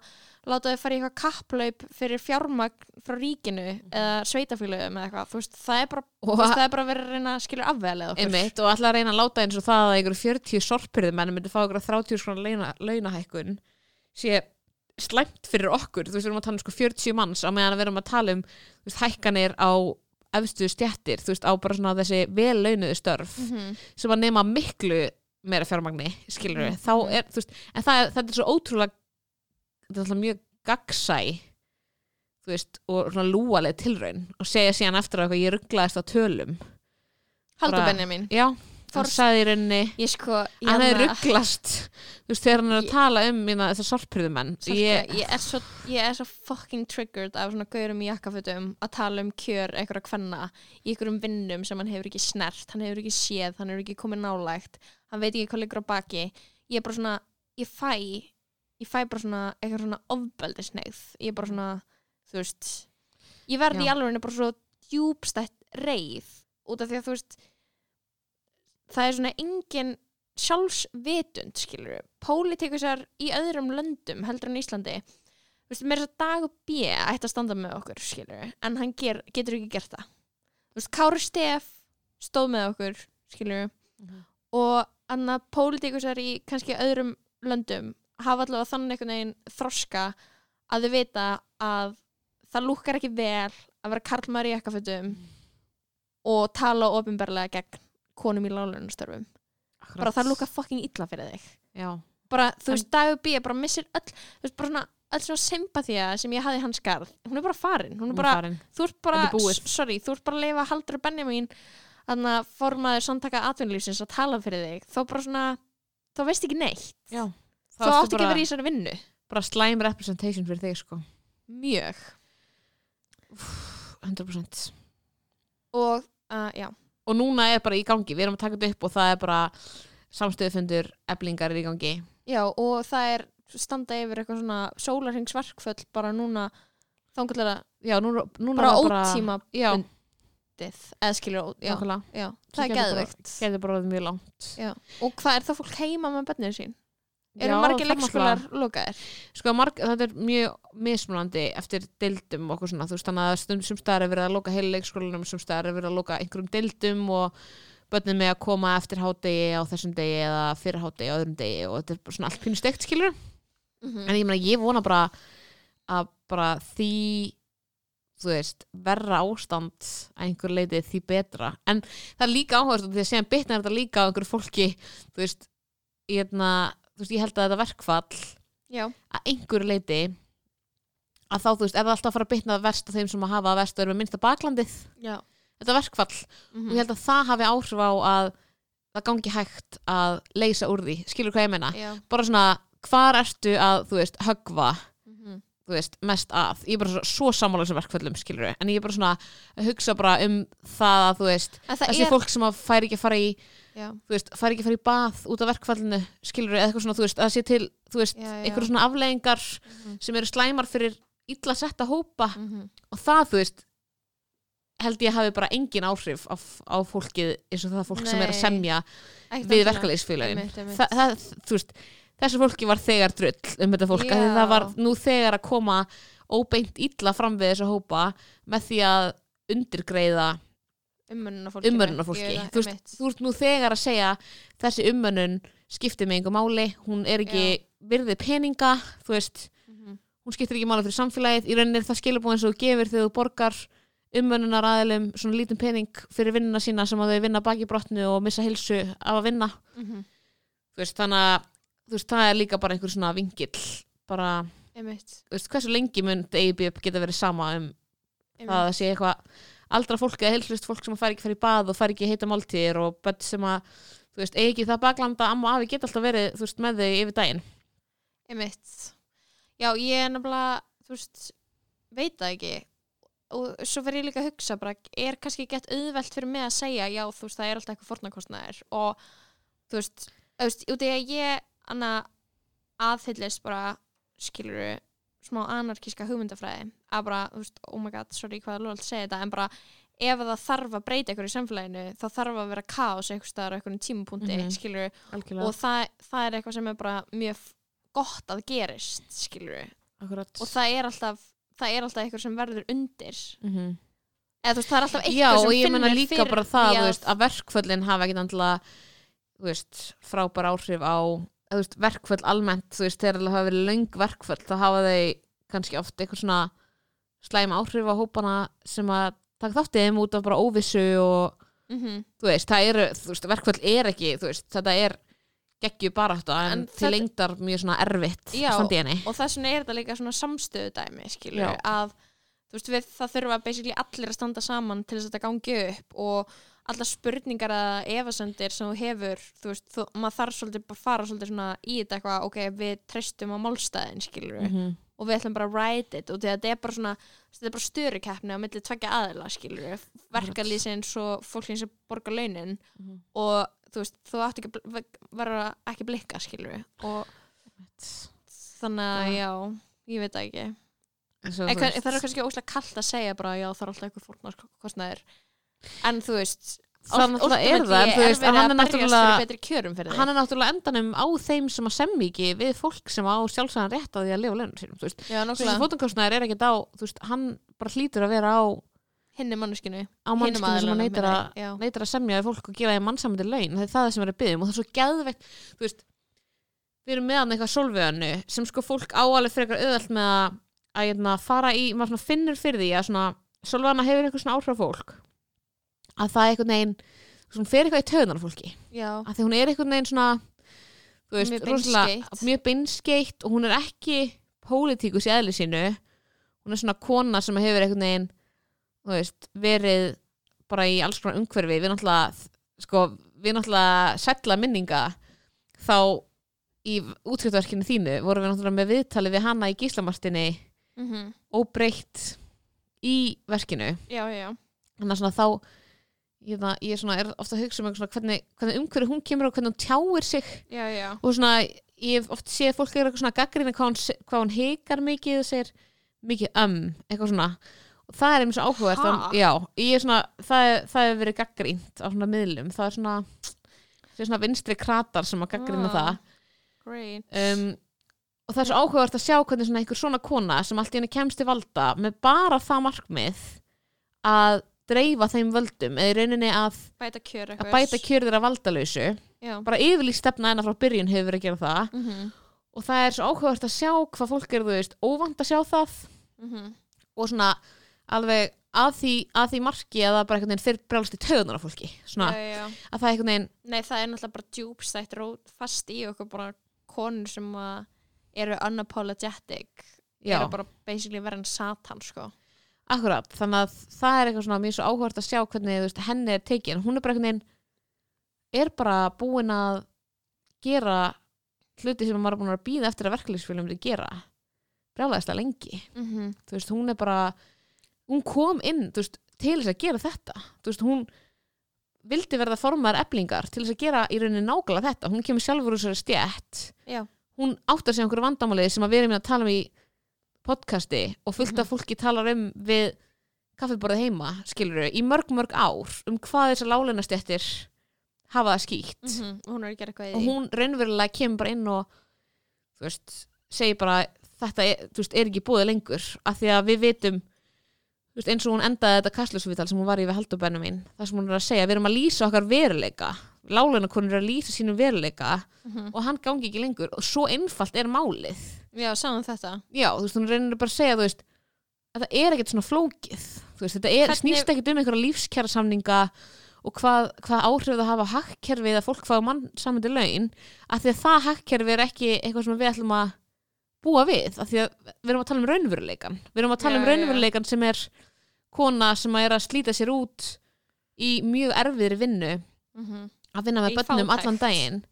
láta þau fara í eitthvað kapplaup fyrir fjármagn frá ríkinu eða sveitafélögum eða eitthvað, þú veist, það er bara, veist, að- það er bara verið að reyna að skilja afveðlega okkur. Einmitt, og ætla að reyna að láta eins og það að einhverju 40 sorpirðumenn myndi fá einhverju 30 svona launa, launahækkun sé slæmt fyrir okkur. Þú veist, við erum að tala um sko 40 manns á meðan við erum að tala um veist, hækkanir á efstu stjættir, þú veist, á bara svona þessi vel launuðu störf Mm -hmm. sem að nema miklu meira fjármagni skilur við, Mhm. þá er, þú veist en það, þetta er svo ótrúlega þetta er alltaf mjög gagsæ þú veist, og svona lúaleg tilraun og segja síðan eftir að ég rugglaðist á tölum Haldur Benjamin, já, hann sagði í rauninni ég sko, ég hann anna- rugglast þú veist, þegar hann er að tala um þessar sorpriðumenn ég, ég, er svo, ég er svo fucking triggered af svona gaurum í jakkafutum að tala um kjör einhverja kvenna í einhverjum vinnum sem hann hefur ekki snert hann hefur ekki séð, hann hefur ekki komið nálægt hann veit ekki hvað liggur á baki. Ég er bara svona, ég fæ ég fæ bara svona, eitthvað svona ofbeldisneið, ég er bara svona þú veist, ég verði í alveg bara svo djúbstætt reið út af því að þú veist það er svona engin sjálfsvitund, skilur við pólitíkusar í öðrum löndum heldur en Íslandi. Veist, mér er þess að dag og B ætti að standa með okkur, skilur við en hann ger, getur ekki gert það. Veist, Kári Stef stóð með okkur, skilur við Mhm. og annað pólitíkusar í kannski öðrum löndum hafa allavega þannig einhvern veginn þroska að þau vita að það lúkkar ekki vel að vera karlmaður í jakkafutum og tala ofinberlega gegn konum í lálunastörfum bara það lúkar fucking illa fyrir þig. Já, bara, þú En- veist, Dagur B bara missir öll, þú veist, bara svona öll svona sympathía sem ég hafði í hans garð. Hún er bara farin, hún er bara, farin. þú ert bara er sorry, þú ert bara að lifa haldur Benjamin þannig að formaður samtaka atvinnulífsins að tala fyrir þig, þá bara svona þá veist ekki neitt. Já, þá ertu átt ekki að vera í þessari vinnu. bara slæm representation fyrir þig sko. Mjög. 100% og, uh, já, og núna er bara í gangi, við erum að taka þetta upp og það er bara samstöðufundur eblingar er í gangi. Já, og það er standa yfir eitthvað svona sólarhengsverkföll bara núna þangulega já, núna, núna bara ótíma já, bundið, eða skilur, já, já, það er gæti bara- geðveikt. gæti bara orðið mjög langt. Já. Og hvað er það fólk heima með börnir sín? Eru margir leikskólar lokaðir? sko, marg, þetta er mjög mismunandi eftir deildum og okkur svona, þú veist þannig að stundum sem staðar er verið að loka heil leikskólanum sem staðar er verið að loka einhverjum deildum og börnin með að koma eftir hádegi á þessum degi eða fyrir hádegi á öðrum degi og þetta er bara svona allt pínu steikt skilur Mm en ég meina ég vona bara að bara því þú veist, verra ástand að einhver leiti því betra. En það er líka áhverst því að séðan bitnar þetta líka á einhverju fólki þú veist, ég, hérna, þú veist, ég held að þetta verkfall Já. að einhverju leiti að þá, þú veist, er það alltaf að fara að bitna verst á þeim sem að hafa verst og eru með minnsta baklandið Já. þetta verkfall Mm og ég held að það hafi áhrif á að það gangi hægt að leysa úr því, skilur hvað ég meina? Já, bara svona, hvar ertu að þú veist, högva mhm, þú veist, mest að? Ég er bara svo, svo sammála þessum verkföllum, skilur en ég er bara svona að hugsa bara um það að þú veist, það þessi er, fólk sem að færi ekki að fara í þú veist, færi ekki að fara í bað út af verkfallinu skilur eða eitthvað svona, þú veist, að sé til þú veist, einhverjum svona afleðingar mhm, sem eru slæmar fyrir illa setta hópa. Mhm, og það, þú veist held ég hafi bara engin áhrif á, á fólkið eins og það fólk sem er að Nei. semja ekkert við verkefliðsfélagin þú veist, þessu fólki var þegar drull um þetta fólk, það var nú þegar að koma óbeint illa fram við þessu hópa með því að undirgreiða umönnunarfólki. Umönnunarfólki þú, veist, þú ert nú þegar að segja þessi umönnun skiptir mig einhver máli hún er ekki Já. virðið peninga þú veist, Mhm, hún skiptir ekki máli fyrir samfélagið. Í rauninni það skilabóð eins og þú gefur þegar þú borgar umönnunar aðilum svona lítinn pening fyrir vinnuna sína sem að þau vinna baki brotnu og missa hilsu af að vinna. Mhm, þú veist, þannig að þú veist, það er líka bara einhver svona vingill bara, einmitt, þú veist, hversu lengi mun EIB geta verið sama um einmitt. það að sé eitthvað aldra fólk eða heilslust fólk sem fær ekki fara í bað og fær ekki heita máltíðir og börn sem að þú veist, eigi það baklanda amma og afi geta alltaf verið, þú veist, með þau yfir daginn Einmitt. Já, ég er nefnilega, þú veist, veit það ekki og svo fer ég líka að hugsa bara, er kannski gett auðvelt fyrir mig að segja, já, þú veist, það er alltaf eitthvað fornarkostnaðir og þú veist, þú veist, út í að ég aðhyllist bara, skiluru smá anarkíska hugmyndafræði að bara, þú veist, oh my god, sorry hvað er lóðalt að segja þetta, en bara ef það þarf að breyta ykkur í samfélaginu, þá þarf að vera kaos eitthvað staðar á einhverjum tímapunkti, mm Mhm. skiluru algjörlega, og það, það er eitthvað sem er bara mjög gott að gerist skilur akkurat. Og það er alltaf það er alltaf eitthvað sem verður undir. Mm eða þú veist það er alltaf já, eitthvað og sem ég menna líka fyrir bara það, því þú veist, að verkföllin hafa ekkit andla þú veist, frábær áhrif á veist, verkföll almennt, þú veist, þegar það hafa verið löng verkföll, þá hafa þau kannski oft eitthvað svona slæm áhrif á hópana sem að taka þáttið þeim út af bara óvissu og mm þú veist, það eru, þú veist, verkfall er ekki, þú veist, þetta er geggju bara þetta, en, En til lengdar mjög svona erfitt Já. í og þess vegna er þetta líka svona samstöðu dæmi skilur Já. að þú veist við það þurfa basically allir að standa saman til þess að þetta gangi upp og allar spurningar að efasendir sem þú hefur þú veist, þú, maður þarf svolítið bara að fara svolítið svona í þetta eitthvað, ok, við treystum á málstæðin skilur -hmm. og við ætlum bara að write it og þetta er bara svona þetta er bara störukeppni á milli tveggja aðila skilur verkalýsins og fólkins sem borgar launin Mhm. og þú veist, þú átt ekki vera ekki blikka skilur og þannig að já, ég veit ekki. Svo, en, það er kannski óslega kallt að segja bara já, það er alltaf eitthvað fórnarkostnaður en þú veist það náttúrulega er það, en þú veist, er að hann er að hann er náttúrulega endanum á þeim sem að semmi ekki við fólk sem á sjálfsæðan rétt á því að lifa launum sínum, þessi nokkulega, fótunkostnaður er ekkert á veist, hann bara hlýtur að vera á hinn er manneskinu á mannskinu sem að neytir að að semja við fólk og gefa því mannsamandi laun. Það er það sem er að byggja um. Og það er svo veist, við erum meðan eitthvað sólvöðanu sem sko fólk áalið fyrir eitthvað auðvelt með að, að hérna, fara í, maður finnur fyrir því að svona sólvöðana hefur eitthvað svona áhrif fólk að það er eitthvað neginn svona fer eitthvað í töðunar fólki. Já, að því hún er eitthvað neginn svona veist, Mjög rosalega- mjög beinskeitt og hún er ekki pólitíkus í eðli sínu. Hún er svona kona sem hefur eitthvað neginn þú veist, verið bara í alls konar umhverfi. Við náttúrulega sko, við náttúrulega sætla minninga þá í útskjöldverkinu þínu vorum við náttúrulega með viðtali við hana í gíslamartinni mm óbreytt í verkinu. Já, já. Þannig að svona þá ég, það, ég svona, er ofta að hugsa um hvernig, hvernig umhverfi hún kemur og hvernig hún tjáir sig. Já, já, og svona ég hef oft séð fólk er eitthvað svona gaggrina hvað hún, hún hikar mikið og segir mikið um, eitthvað svona. Og það er einmitt svo áhugavert. Ha? að- já, ég er svona, það, það hefur verið gaggrínt á svona miðlum, það er svona það er svona vinstri kratar sem að gaggrina Ah. það. um, og það er svo áhugavert að sjá hvernig svona einhver svona kona sem allt í henni kemst til valda með bara það markmið að dreifa þeim völdum eða í rauninni að, bæta kjör að bæta kjörður að valdalausu. Já, bara yfirlýst stefna hennar frá byrjun hefur verið að gera það. Mhm, og það er svo áhugavert að sjá hvað fólk er, þú veist, óvand að sjá það. Mhm. Og svona alveg að því, að því marki að það bara einhvern veginn fyrir brjálst í töðunar á fólki svona, já, já. að það einhvern veginn Nei, það er náttúrulega bara djúbstætt fast í okkur bara konur sem eru unapologetic eru bara basically verið en satan sko. Akkurat, þannig að það er eitthvað svona er svo áhugavert að sjá hvernig veist, henni er tekin, hún er bara einhvern veginn er bara búin að gera hluti sem maður er búin að býða eftir að verkefliðsfélum myndi gera. Brjálæðislega lengi. Mhm. þú veist, hún er bara hún kom inn, þú veist, til þess að gera þetta. Þú veist, hún vildi verða formar eblingar til þess að gera í rauninni nákvæmlega þetta, hún kemur sjálfur úr þessari stjætt Já. hún áttar sig á einhverju vandamálið sem að við erum að tala um í podcasti og fullt af fólki talar um við kaffiborðið heima, skilur í mörg mörg ár um hvað þessar láleinastjættir hafa það skýtt. Mhm. og hún er að gera eitthvað í og hún raunverulega kemur bara inn og þú veist, segir bara þetta er, veist, er ekki búið lengur af því að við vitum veist, eins og hún endaði þetta kastlusvital sem hún var í við haldubennu mín, það sem hún er að segja við erum að lýsa okkar veruleika. Láleina konur er að lýsa sínum veruleika Mhm. og hann gangi ekki lengur. Og svo einfalt er málið já, sáum þetta? Já, þú veist, hún reynir bara að segja þú veist, að það er ekkert svona flókið. Þú veist, þetta er, Hvernig- snýst ekkert um einhverja lífskjara samninga og hvað, hvað áhrif það hafa hakkkerfið að fólk fá mannsamandi laun af því að það hakkkerfi er ekki eitthvað sem við ætlum að búa við af því að við erum að tala um raunveruleikan við erum að tala Já, um já, raunveruleikan sem er kona sem er að slíta sér út í mjög erfiðri vinnu Mhm. að vinna með Í börnum fátækt. allan daginn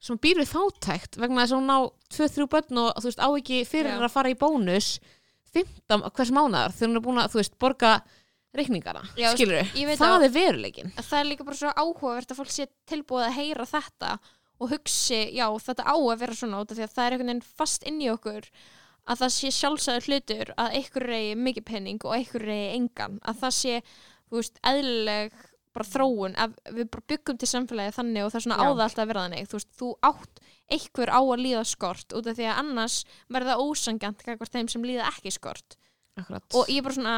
sem býr við fátækt vegna þess að hún á 2-3 börn og þú veist á ekki fyrir Já. að fara í bónus 15 hvers mánaðar þegar hún er búin að þú veist borga reikningana, Já, skilur veit það að- er veruleikin að það er líka bara svo áhugavert að fólk sé tilbúið að heyra þetta og hugsi, já, þetta á að vera svona út af því að það er einhvern veginn fast inn í okkur að það sé sjálfsæður hlutur að einhver reyði mikið penning og einhver reyði engan, að það sé þú veist, eðlileg bara þróun, við bara byggum til samfélagi þannig og það er svona áða alltaf að vera þannig. Þú veist, þú átt einhver á að líða skort út af því að annars verða ósangjant kakvart þeim sem líða ekki skort. Akkurat. og ég er bara svona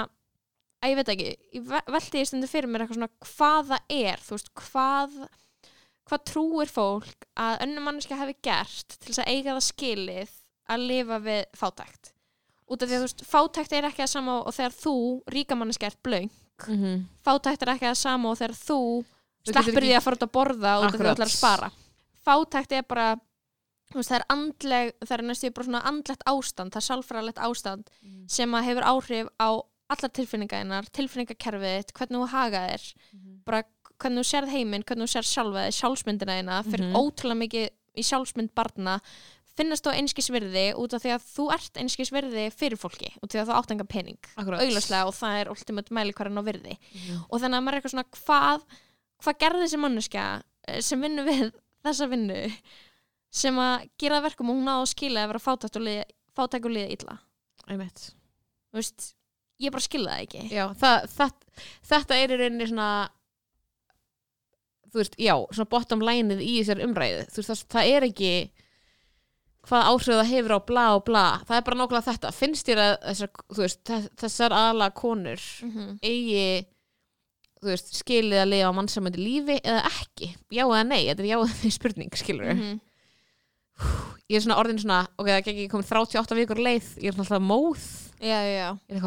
að ég veit ekki, ég ve- velti ég stundu fyrir mér eitthvað svona hvað það er veist, hvað hvað trúir fólk að önnum manneska hefði gert til þess að eiga það skilið að lifa við fátækt? Út af því að veist, fátækt er ekki að sama og þegar þú, ríkamanneska, ert blöng mm fátækt er ekki að sama og þegar þú sleppur því að fara út að borða að þú ætlar að spara. Fátækt er bara veist, það er andleg, það er næstu bara svona andlegt ástand, það er sálfræðalegt ástand Mhm. sem að hefur áhrif á allar tilfinningaðinnar, tilfinningakerfið hvernig þú haga þér. Bara hvernig þú sérð heiminn, hvernig þú sérð sjálfa þig sjálfsmyndina þína, fyrir Mhm. ótrúlega mikið í sjálfsmynd barna finnast þú einskisvirði út af því að þú ert einskisvirði fyrir fólki út af því að þú átt enga pening. Augljóslega og það er ultimate mælikvarðin á virði. Mhm. og þannig að maður er eitthvað svona hvað, hvað gerði þessi manneskja eh, sem vinnur við þessa vinnu sem að gera verkum og hún á að skila að vera fátæk og liða illa? Veist, ég bara skila það ekki. Já, það, það, þetta er í rauninni svona þú veist, já, svona bottom lineið í þessar umræðu, þú veist, það, það er ekki hvað áhrif það hefur á bla og bla, það er bara nákvæmlega þetta. Finnst þér að þessar, veist, þess- þessar aðla konur mm -hmm. eigi veist, skilið að lifa á mannsamöndi lífi eða ekki, já eða nei? Þetta er já eða nei spurning, skilur Mhm. ég er svona orðin svona, ok, það gekk ekki komið 38 vikur leið, ég er svona alltaf móð. Já, já, er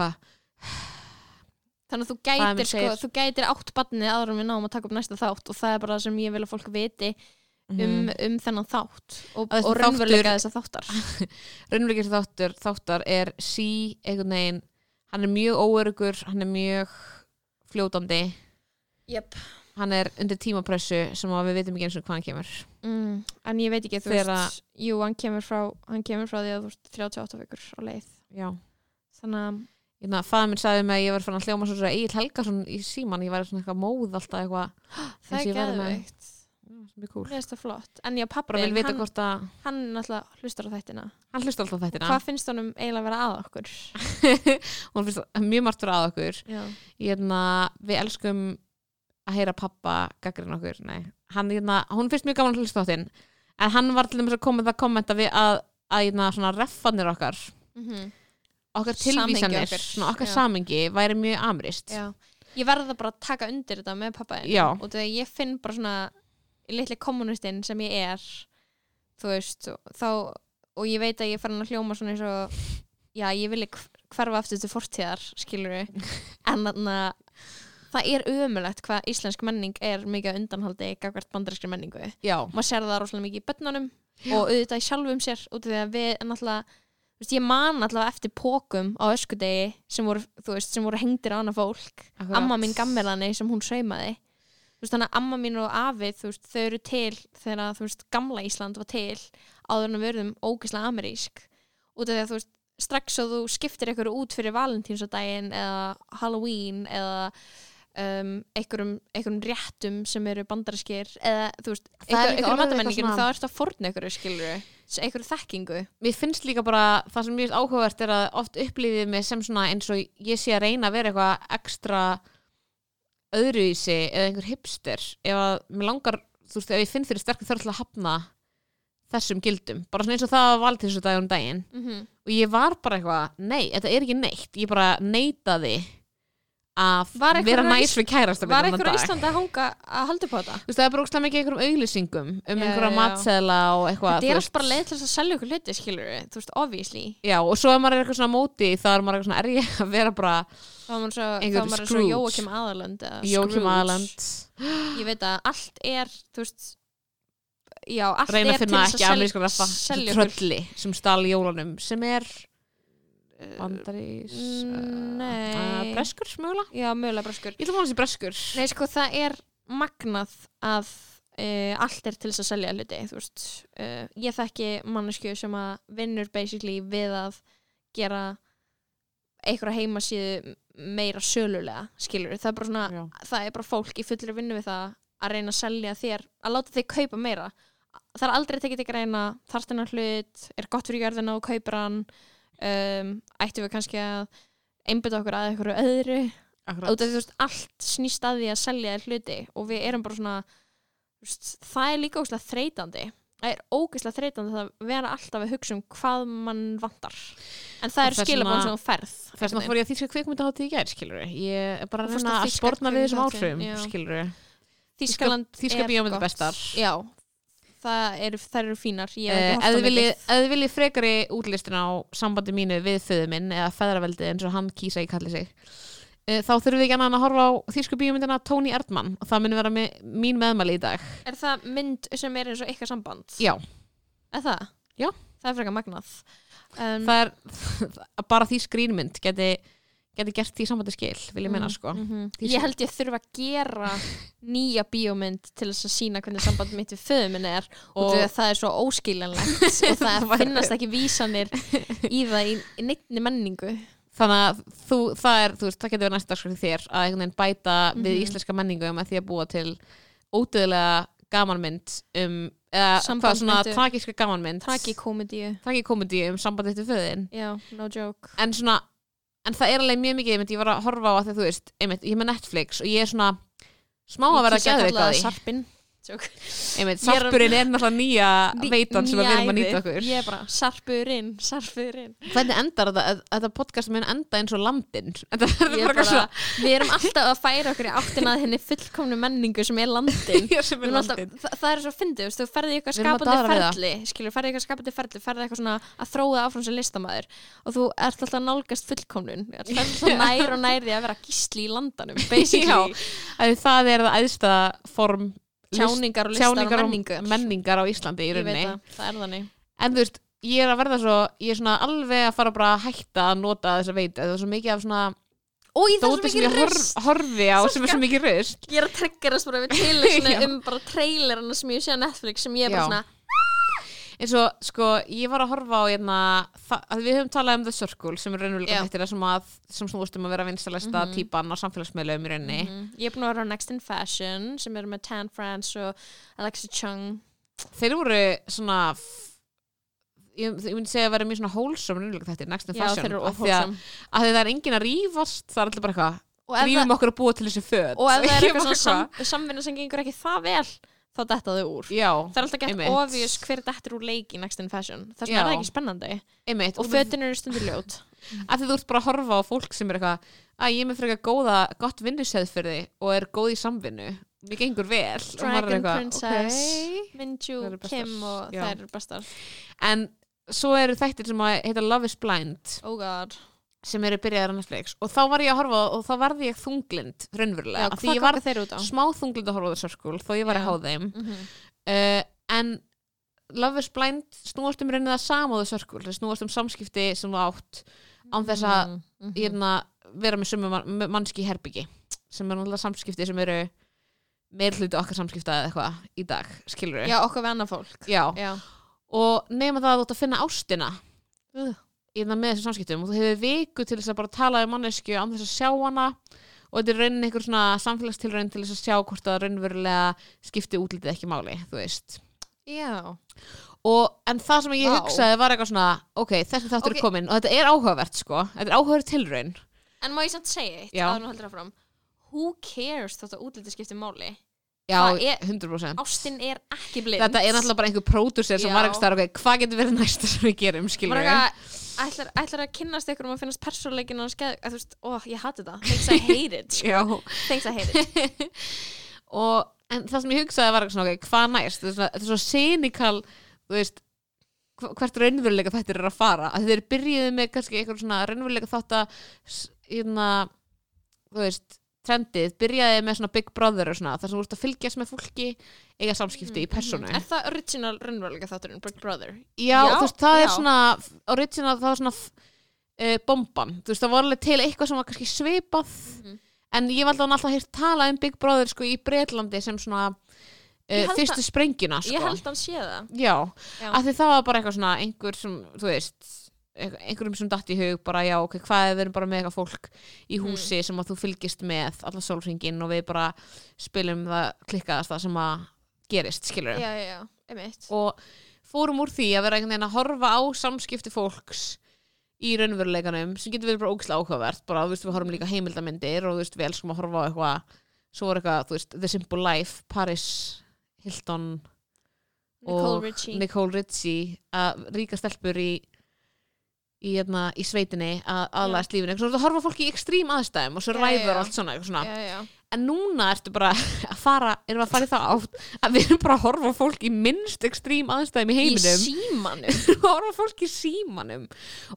Þannig að þú gætir, sko, þú gætir átt barnið en við náum að taka upp næsta þátt og það er bara það sem ég vil að fólk viti um, mm. um þennan þátt og, og raunveruleika þáttur- þessa þáttar. Raunveruleikir þáttur, þáttar er sí, einhvern veginn hann er mjög óörugur, hann er mjög fljótandi. Yep. hann er undir tímapressu sem við veitum ekki eins og hvað hann kemur. Mm, En ég veit ekki, þú Þegar veist Jú, hann kemur frá, hann kemur frá því að þú veist 38 vikur á leið. Já, Þannig að Hérna, fæða minn sagði mig að ég var fann að hljóma svo Egil Helgason í síman, ég var svona eitthvað móð alltaf eitthvað, það er geðveikt Er cool. Mér finnst það flott. En já, pappi, hann, hvort að hann náttúrulega hlustar á þættina. Hann hlusta alltaf þættina. Hvað finnst honum eiginlega að vera að okkur? hún finnst mjög margt fyrir að okkur. Hérna, við elskum að heyra pappa gaggrinn okkur. Nei. hann, hérna, hún finnst mjög gaman að hlusta þáttinn en hann var til dæmis að koma það kommenta við að, að hérna, svona reffanir okkar. Mm okkar Samhengi tilvísanir, okkar, svona okkar já. samingi væri mjög amrist. Já. Ég verða bara að taka undir þetta með pappa þinn. Og þegar ég finn bara svona litli kommunistinn sem ég er þú veist og þá, og ég veit að ég er farin að hljóma svona eins og já, ég vilja hv- hverfa aftur til fortíðar skilur en þannig að það er ömulegt hvað íslensk menning er mikið undanhaldi gagvart bandarinskri menningu. Já, maður sér það rosalega mikið í bönnunum og auðvitað sjálfum sér út af því að við náttúrulega veist, ég man allavega eftir pókum á öskudegi sem voru, veist, sem voru hengdir á annað fólk. Akkurat. amma mín gammelani sem hún saumaði veist, þannig að amma mín og afi veist, þau eru til þegar veist, gamla Ísland var til áður en að verðum ógislega amerísk. Út af því að strax og þú skiptir einhverju út fyrir valentínsdaginn eða Halloween eða um, einhverjum, einhverjum réttum sem eru bandarískir eða þú veist, Það er einhver, einhverjum eitthvað þá svona- ertu að forna einhverju skilur einhverju þekkingu. Mér finnst líka bara það sem finnst áhugavert er að oft upplýðið mig sem svona eins og ég sé að reyna að vera eitthvað ekstra öðruvísi eða einhver hipster. Ef að mér langar, þú veist, ef ég finn fyrir sterkur þörf til að hafna þessum gildum. Bara svona eins og það var valið þessu dag um daginn. Mm -hmm. og ég var bara eitthvað, nei, þetta er ekki neitt. Ég bara neitaði að vera næs við kærasta Var minn þennan einhver á dag. Íslandi að hanga að halda upp á þetta? Þú veist, það er bara ógstlega mikið einhverjum auglýsingum um einhverja matseðla og eitthvað Þetta er veist. allt bara leið til að selja ykkur hluti skilur þú veist, obviously Já, og svo ef maður er eitthvað svona móti þá er maður eitthvað svona, er ég að vera bara þá var maður svo, svo. Jóakim Jókim Scrooge. Aðaland Ég veit að allt er, þú veist Já, allt reyna er að til að selja ykkur trölli sem stál jólunum sem er bandarís mm, nei. uh, breskur smögulega Já, mögulega braskur ég ætla að þessi breskur. Nei, sko, það er magnað að uh, allt er til þess að selja hluti, þú veist. Uh, ég þekki mannesku sem að vinnur basically við að gera einhverja heimasíðu meira sölulega, skilur það er bara svona, það er bara fólk í fullri vinnu við það að reyna að selja þér að láta þig kaupa meira. Það er aldrei tekið til greina þarftina hlut, er gott fyrir jörðina og kaupir hann um, ættum við kannski að einbytta okkur að einhverju öðru? Út af því veist, allt snýst að því að selja þér hluti og við erum bara svona veist, það er líka ógæslega þreytandi. Það er ógæslega þreytandi að vera alltaf að hugsa um hvað mann vantar. En það er skilabón sem þú ferð þess vegna fór ég að þýska kvikmyndahátti í gær skilur ég er bara að reyna að spórna við þessum áhrifum skilur er bíómyndir gott. bestar. Já, það eru, það eru fínar ég hef Eh, ef þið viljið- frekari útlistin á sambandi mínu við föðu minn eða feðraveldi eins og hann kýsa í kalli sig eh, þá þurfum við ekki annað en að horfa á þýsku bíómyndina Tony Erdmann og það muni vera mi mín meðmæli í dag er það mynd sem er eins og ykkar samband? já, er það? Já. það er frekar magnað um, það er bara því skrínmynd geti, geti gert því sambandi skil vil ég meina sko mhm. Því ég held ég þurfa að gera nýja bíómynd til þess að sína hvernig samband mitt við föðu minn er og, Og- það er svo óskiljanlegt og það finnast ekki vísanir í það í, í neittni menningu þannig að þú, það er, þú veist, það getur verið næsta hjá þér að einhvern veginn bæta við Mhm. íslenska menningu með því að búa til ódöðlega gamanmynd um, eða hvað svona Sambandsmyndu. tragíska gamanmynd tragíkomedi um sambandið til föðin já, no joke en svona, en það er alveg mjög mikið einmitt, ég var að horfa á að því þú veist einmitt, ég er með Netflix og ég er svona smá að vera að geða kalla það er sarpurinn er náttúrulega nýja Ný- veitan sem við erum að nýta okkur. Ég er bara sarpurinn, sarpurinn hvernig endar þetta, þetta podcast mun enda eins og landin. Er við erum alltaf að færa okkur í áttina að henni fullkomnu menningu sem er landin. Svona sem Við er erum alltaf, landin. það, það er svo fyndið, þú ferði að skapandi það. ferli skilur, ferði eitthvað skapandi ferli, ferði eitthvað svona að þróa áfram sem listamæður og þú ert alltaf að nálgast fullkomnun. Þú ert alltaf nær og nær því að vera gísli í landanum basically, að það er það æðsta form tjáningar og listar tjáningar og og menningu. menningar á Íslandi í ég veit rauninni. það, það er þannig. En þú veist, ég er að verða svo ég er svona alveg að fara bara að hætta að nota þessa veitu, það er svo mikið af svona Ói, það er svo mikið ég horf, rist horfi á Svo sem er svo mikið rist Ég er að triggerast bara við Já. um bara trailerina sem ég sé á Netflix sem ég er bara svona eins og sko, ég var að horfa á hérna, að við höfum talað um The Circle sem er raunulega Já. hættir sem að sem snúist um að vera vinstalesta Mhm. típan á samfélagsmiðlum í rauninni Mhm. Ég er búin að vera á Next in Fashion sem eru með Tan France og Alexa Chung þeir voru svona ég, ég myndi segja að vera mjög svona wholesome raunulega þetta Next in Já, Fashion af því að, að það er engin að rífast það er alltaf bara eitthvað, rífum okkur að búa til þessi föt og ef það er eitthvað svona sam, samvinna sem gengur ekki það vel þá detta þau úr. Já, það er alltaf gett obvious hver dettur úr leik í Next in Fashion. Þess vegna er það ekki spennandi. Einmitt og fötin eru stundur ljót. Að því þú ert bara að horfa á fólk sem er eitthvað að ég er með frekar góða, gott vinnuseðferði og er góð í samvinnu. Mér gengur vel. Dragon eitthvað, Princess ok. Minju. Kim og Já. þær eru bestar. En svo eru þættir sem að heita Love is Blind. Oh god sem eru byrjaðar á Netflix og þá var ég að horfa og þá varði ég þunglind raunverulega, af því ég var smá þunglind að horfa á Circle þó ég var að há þeim Mhm. uh, en Love is Blind snúast um raunnið að sama á það snúast um samskipti sem þú átt án þess að Mhm, mhm. hérna, vera með sumu man, mannski herbyggi sem er náttúrulega samskipti sem eru meir hluti okkar samskipta eða eitthvað í dag, skilur við já, okkar við annað fólk Já. já, og nema það að þú ert að finna ástina Ugh. Það með þessum samskiptum og þú hefur viku til þess að bara tala um mannesku án þess að sjá hana og þetta er raunin einhver svona samfélagstilraun til þess að sjá hvort það raunverulega skipti útlitið ekki máli, þú veist já. og, en það sem ég Vá. hugsaði var eitthvað svona ok, þessi þáttur Ok. er kominn og þetta er áhugavert sko, þetta er áhugaverð tilraun en má ég samt segja eitt Já. en þú heldur áfram who cares þótt að útliti skiptir máli já, Það er- 100% ástin er ekki blind þetta er náttúrulega bara einhver pródusser sem Já. var eitthvað ok, hvað getur verið næsta sem við gerum, skilur bara við eitthvað ætlar, ætlar að kynnast ykkur um að finnast persónuleikin og þú veist, ó, ég hati þetta. Things I hate it, I hate it. Og en það sem ég hugsaði var svona, ok, hvað næst? Þetta er svona- þetta hv- hvert raunveruleika þættir er að fara. Að þeir byrjuðu með kannski eitthvað svona raunveruleika þátt að hérna, þú veist trendið, byrjaði með svona Big Brother og svona, þar sem þú ert að fylgjast með fólki eiga samskipti í personu er það original raunveruleika þátturinn Big Brother já, Já, þú veist, það já. er svona original, það var svona uh, bomban, þú veist, það var alveg til eitthvað sem var kannski svipað Mhm. en ég valdi hann alltaf heyrt tala um Big Brother sko í Breitlandi sem svona uh, fyrstu sprengjuna sko. ég held hann sé það já, Já. af því það var bara eitthvað svona einhver sem, þú veist einhverjum sem datt í hug bara já, ok, hvað ef við erum bara með eitthvað fólk í Mm. húsi sem að þú fylgist með alla sólringin og við bara spilum það klikkaðast það sem að gerist, skilur já, já, og fórum úr því að vera einhvern veginn að horfa á samskipti fólks í raunveruleikanum sem getur verið bara ógislega áhugavert bara, þú veist, við horfum líka heimildamindir og þú veist, við elskum að horfa á eitthvað svo var eitthvað, þú veist, The Simple Life Paris Hilton Nicole og Richie. Nicole Richie að ríka stelpur í í, hérna, í sveitinni að aðlæðast lífinu, að horfa fólki í ekstrím aðstæðum og svo ræður allt svona, svona. Já, já. en núna ertu bara að fara erum að fara í það átt að við erum bara að horfa á fólk í minnst ekstrím aðstæðum í í heiminum. símanum? Að horfa á fólk í símanum.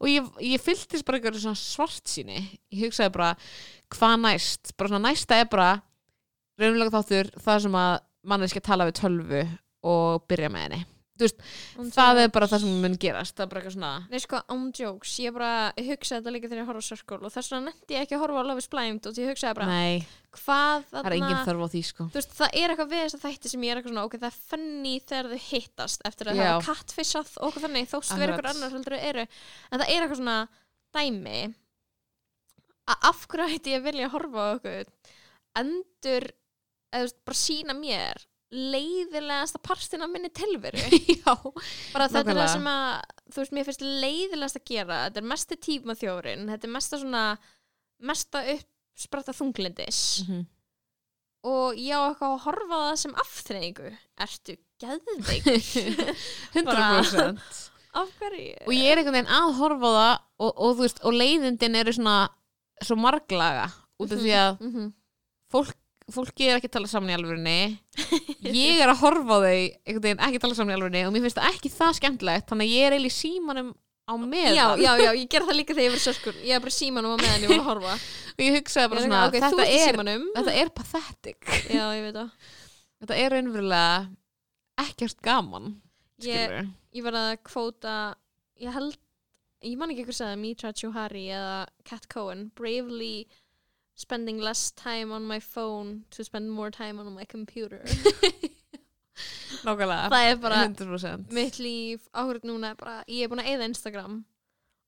Og ég, ég fylltist bara eitthvað svona svart síni ég hugsaði bara hvað næst, bara svona næsta er bara raunlega þáttur það sem að manneski tala við tölvu og byrja með henni það er bara það sem mun gerast það er bara eitthvað svona Nei sko, on jokes, ég bara hugsaði þetta líka þegar ég horfa á Circle og þess vegna nefndi ég ekki að horfa á Love is Blind og því hugsaði bara, nei, það er engin þörf á því sko. Veist, það er eitthvað við þess að þætti sem ég er eitthvað svona, ok, það er funny þegar þau hittast eftir að Já. það hafa kattfissað og okkur þannig, þóst Akkurat. eitthvað annar heldur eru, en það er eitthvað svona dæmi að af hverju ætti ég að vilja horfa leiðilegasta partin af minni tilveru. Já, bara þetta er það sem að þú veist, mér finnst leiðilegast að gera þetta er mesti tíma þjórin þetta er mesta svona mesta uppspratta þunglindis Mhm. og ég á eitthvað að horfa það sem aftreyingu ertu geðveik? 100% af hverju? Og ég er einhvern veginn að horfa það og, og, þú veist, og leiðindin eru svona svo marglaga út af því að mm -hmm. fólk, fólki er ekki að tala saman í alvörinni ég er að horfa á þau einhvern veginn ekki að tala saman í alvörinni og mér finnst það ekki það skemmtilegt þannig að ég er eiginlega símanum á meðan. Já, já, já, ég ger það líka þegar ég verið sörkur ég er bara símanum á meðan ég var að horfa. Og ég hugsaði bara Ég svona eitthvað, ok, þú þetta, er, þetta er pathetic. Já, ég veit það. Þetta er raunverulega ekkert gaman ég, ég var að kvóta ég held, ég man ekki hvað sagði Mitra Chuhari eða Kat Cohen bravely spending less time on my phone to spend more time on my computer. Nákvæmlega. Það er bara 100% mitt líf. Áhverjum núna er bara, ég er búin að eyða Instagram.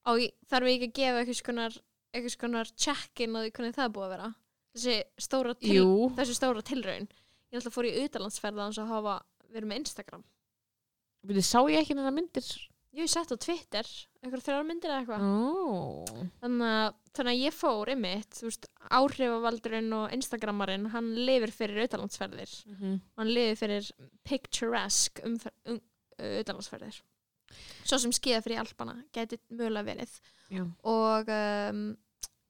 Og ég, þarf ég ekki að gefa eitthvað skonar, eitthvað skonar check-in á því hvernig það er búið að vera? Þessi stóra, til, Jú, þessi stóra tilraun. Ég ætla að fór í utalansferða hans að hafa verið með Instagram. Byrju, sá ég ekki þessar myndir ég hef sett á Twitter, eitthvað þrjár myndir eða eitthvað oh. þannig að, þannig að ég fór einmitt, þú veist, áhrifavaldurinn og Instagramarinn, hann lifir fyrir utalansferðir mm -hmm. hann lifir fyrir picturesque umfer, um, utalansferðir svo sem skeiða fyrir Alpana gæti mögulega verið Já. og um,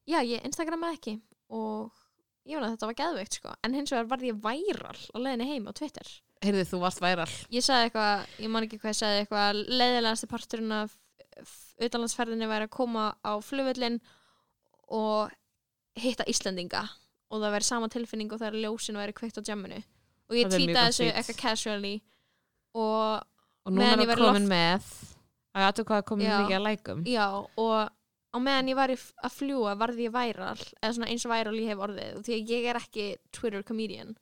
já, ég Instagramaði ekki og ég vona að þetta var geðveikt sko en hins vegar varð ég væral á leiðinni heim á Twitter Heyrðu, þú varst væral. Ég sagði eitthvað, ég man ekki hvað ég sagði eitthvað leiðilegasti parturinn af utanlandsferðinni væri að koma á flugvöllin og hitta Íslendinga. Og það væri sama tilfinning og það er ljósin væri kveikt á jamminu. Og ég tweetaði þessu eitthvað casually. Og og núna er var í komin með að aðtu hvað komin mikið að lækum. Já, og á meðan ég var í að fljúa varði ég væral, eða svona eins væral ég hef orðið. Og því að ég er ekki Twitter comedian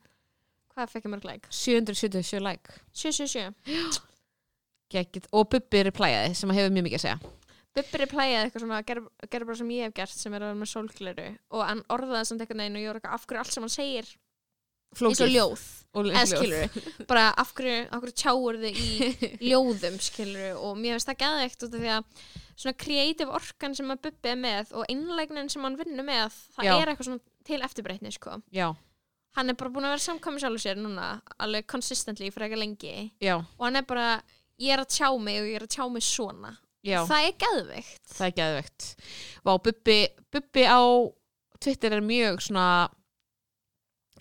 Hvað fekk ég mörg like? 777 like 777 Gekkið. og Bubbi replæjaði sem hefur mjög mikið að segja Bubbi replæjaði eitthvað svona gerði ger bara sem ég hef gert sem er að vera með sólgleru og hann orðaði samt eitthvað neginn og ég var eitthvað af hverju allt sem hann segir í svo Flókið. ljóð og eða ljóð. skilur bara af hverju, af hverju tjáur þið í ljóðum skilur og mér finnst það gæðveikt út af því að svona creative orkan sem að Bubbi er með og innlegnin sem hann vinnur með það Já. er eitthvað svona til eftirbreytni sko. Hann er bara búin að vera samkvæmur sjálfur sér núna alveg consistently fyrir ekki lengi. Já, og hann er bara, ég er að tjá mig og ég er að tjá mig svona. Já. Það er gæðveikt það er geðvegt Vá, Bubbi, Bubbi á Twitter er mjög svona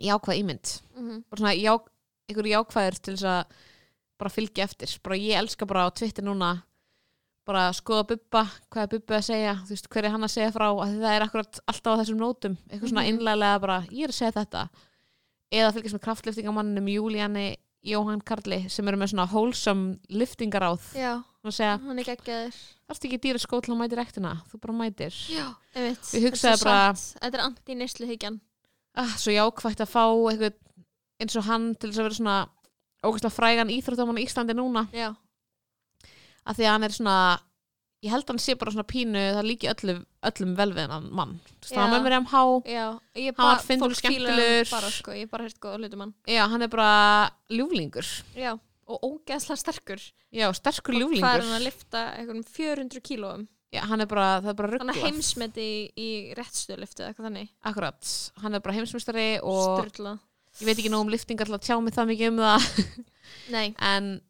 jákvæð ímynd. Mm -hmm. bara svona já, einhver jákvæður til þess að bara fylgja eftir. Bara ég elska bara á Twitter núna bara skoða Bubba, hvað er Bubbi að segja þú veist, hver er hann að segja frá að það er akkurat alltaf á þessum nótum, eitthvað svona Mhm. innlega bara, ég er að segja þetta eða fylgjast með kraftliftingamanninum Júlíani Jóhann Karli sem eru með svona wholesome liftingaráð. Já, og segja, hann er geggjaður. Þarfst ekki dýra skó til að mæti rektina, þú bara mætir. Já, Ég hugsaði Þetta er bara- satt. þetta er anti-neysluhyggjan. Ah, svo jákvægt að fá eitthvað eins og hann til þess að vera svona ógæslega frægan íþróttamann í Íslandi núna. Já, að því að hann er svona ég held að hann sé bara svona pínu það líki öllum, öllum vel við hann mann. Já. var með mér MH Hann var og fílar skemmtilegur. sko, ég bara hérst góða hlutum hann. Já, hann er bara ljúflingur. Já, og ógeðslega sterkur. Já, sterkur hvað er ljúflingur hann að lifta einhverjum 400 kílóum? Já, hann er bara, það er bara hann er heimsmeti í, í réttstöðliftu eitthvað þannig. Akkurat, hann er bara heimsmystari og Sturla. ég veit ekki nóg um liftingar til að tjá mig það mikið um það. En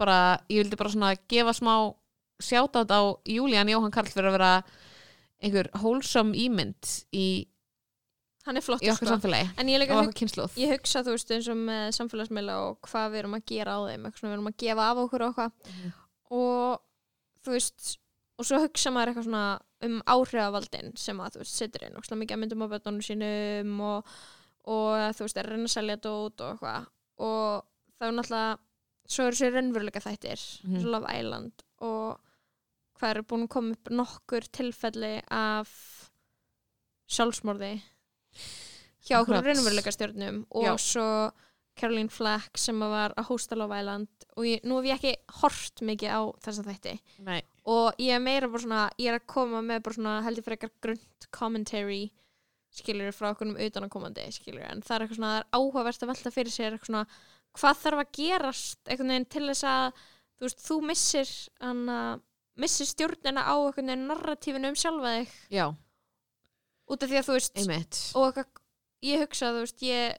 bara, ég vildi bara svona gefa smá sjátátt á Júlían Jóhann Karl fyrir að vera einhver wholesome ímynd í, hann er flott í okkar sko. samfélagi en ég, hug, ég hugsa þú veist eins og með samfélagsmiðla og hvað við erum að gera á þeim við erum að gefa af okkur og eitthvað Mhm. og þú veist og svo hugsa maður eitthvað svona um áhrifavaldin sem að þú veist setur inn og mikið að myndum á bötunum sínum og, og þú veist er að reyna að selja dót og eitthvað og er náttúrulega svo eru sér raunveruleika þættir mm Love Island og hvað eru búin að koma upp nokkur tilfelli af sjálfsmorði hjá okkur raunveruleika stjórnum og Já. svo Caroline Flack sem að var að hósta Love Island og ég, nú hef ég ekki hort mikið á þessa þætti. Nei, og ég er meira bara svona ég er að koma með bara svona heldur frekar grönt commentary skilur frá okkur um utanakomandi skilur en það er eitthvað svona er áhugavert að velta fyrir sér eitthvað svona hvað þarf að gerast veginn til þess að þú veist þú missir hana, missir stjórnina á einhvern veginn narratífinu um sjálfa þig. Já, út af því að þú veist einmitt. og eitthvað, ég hugsa þú veist ég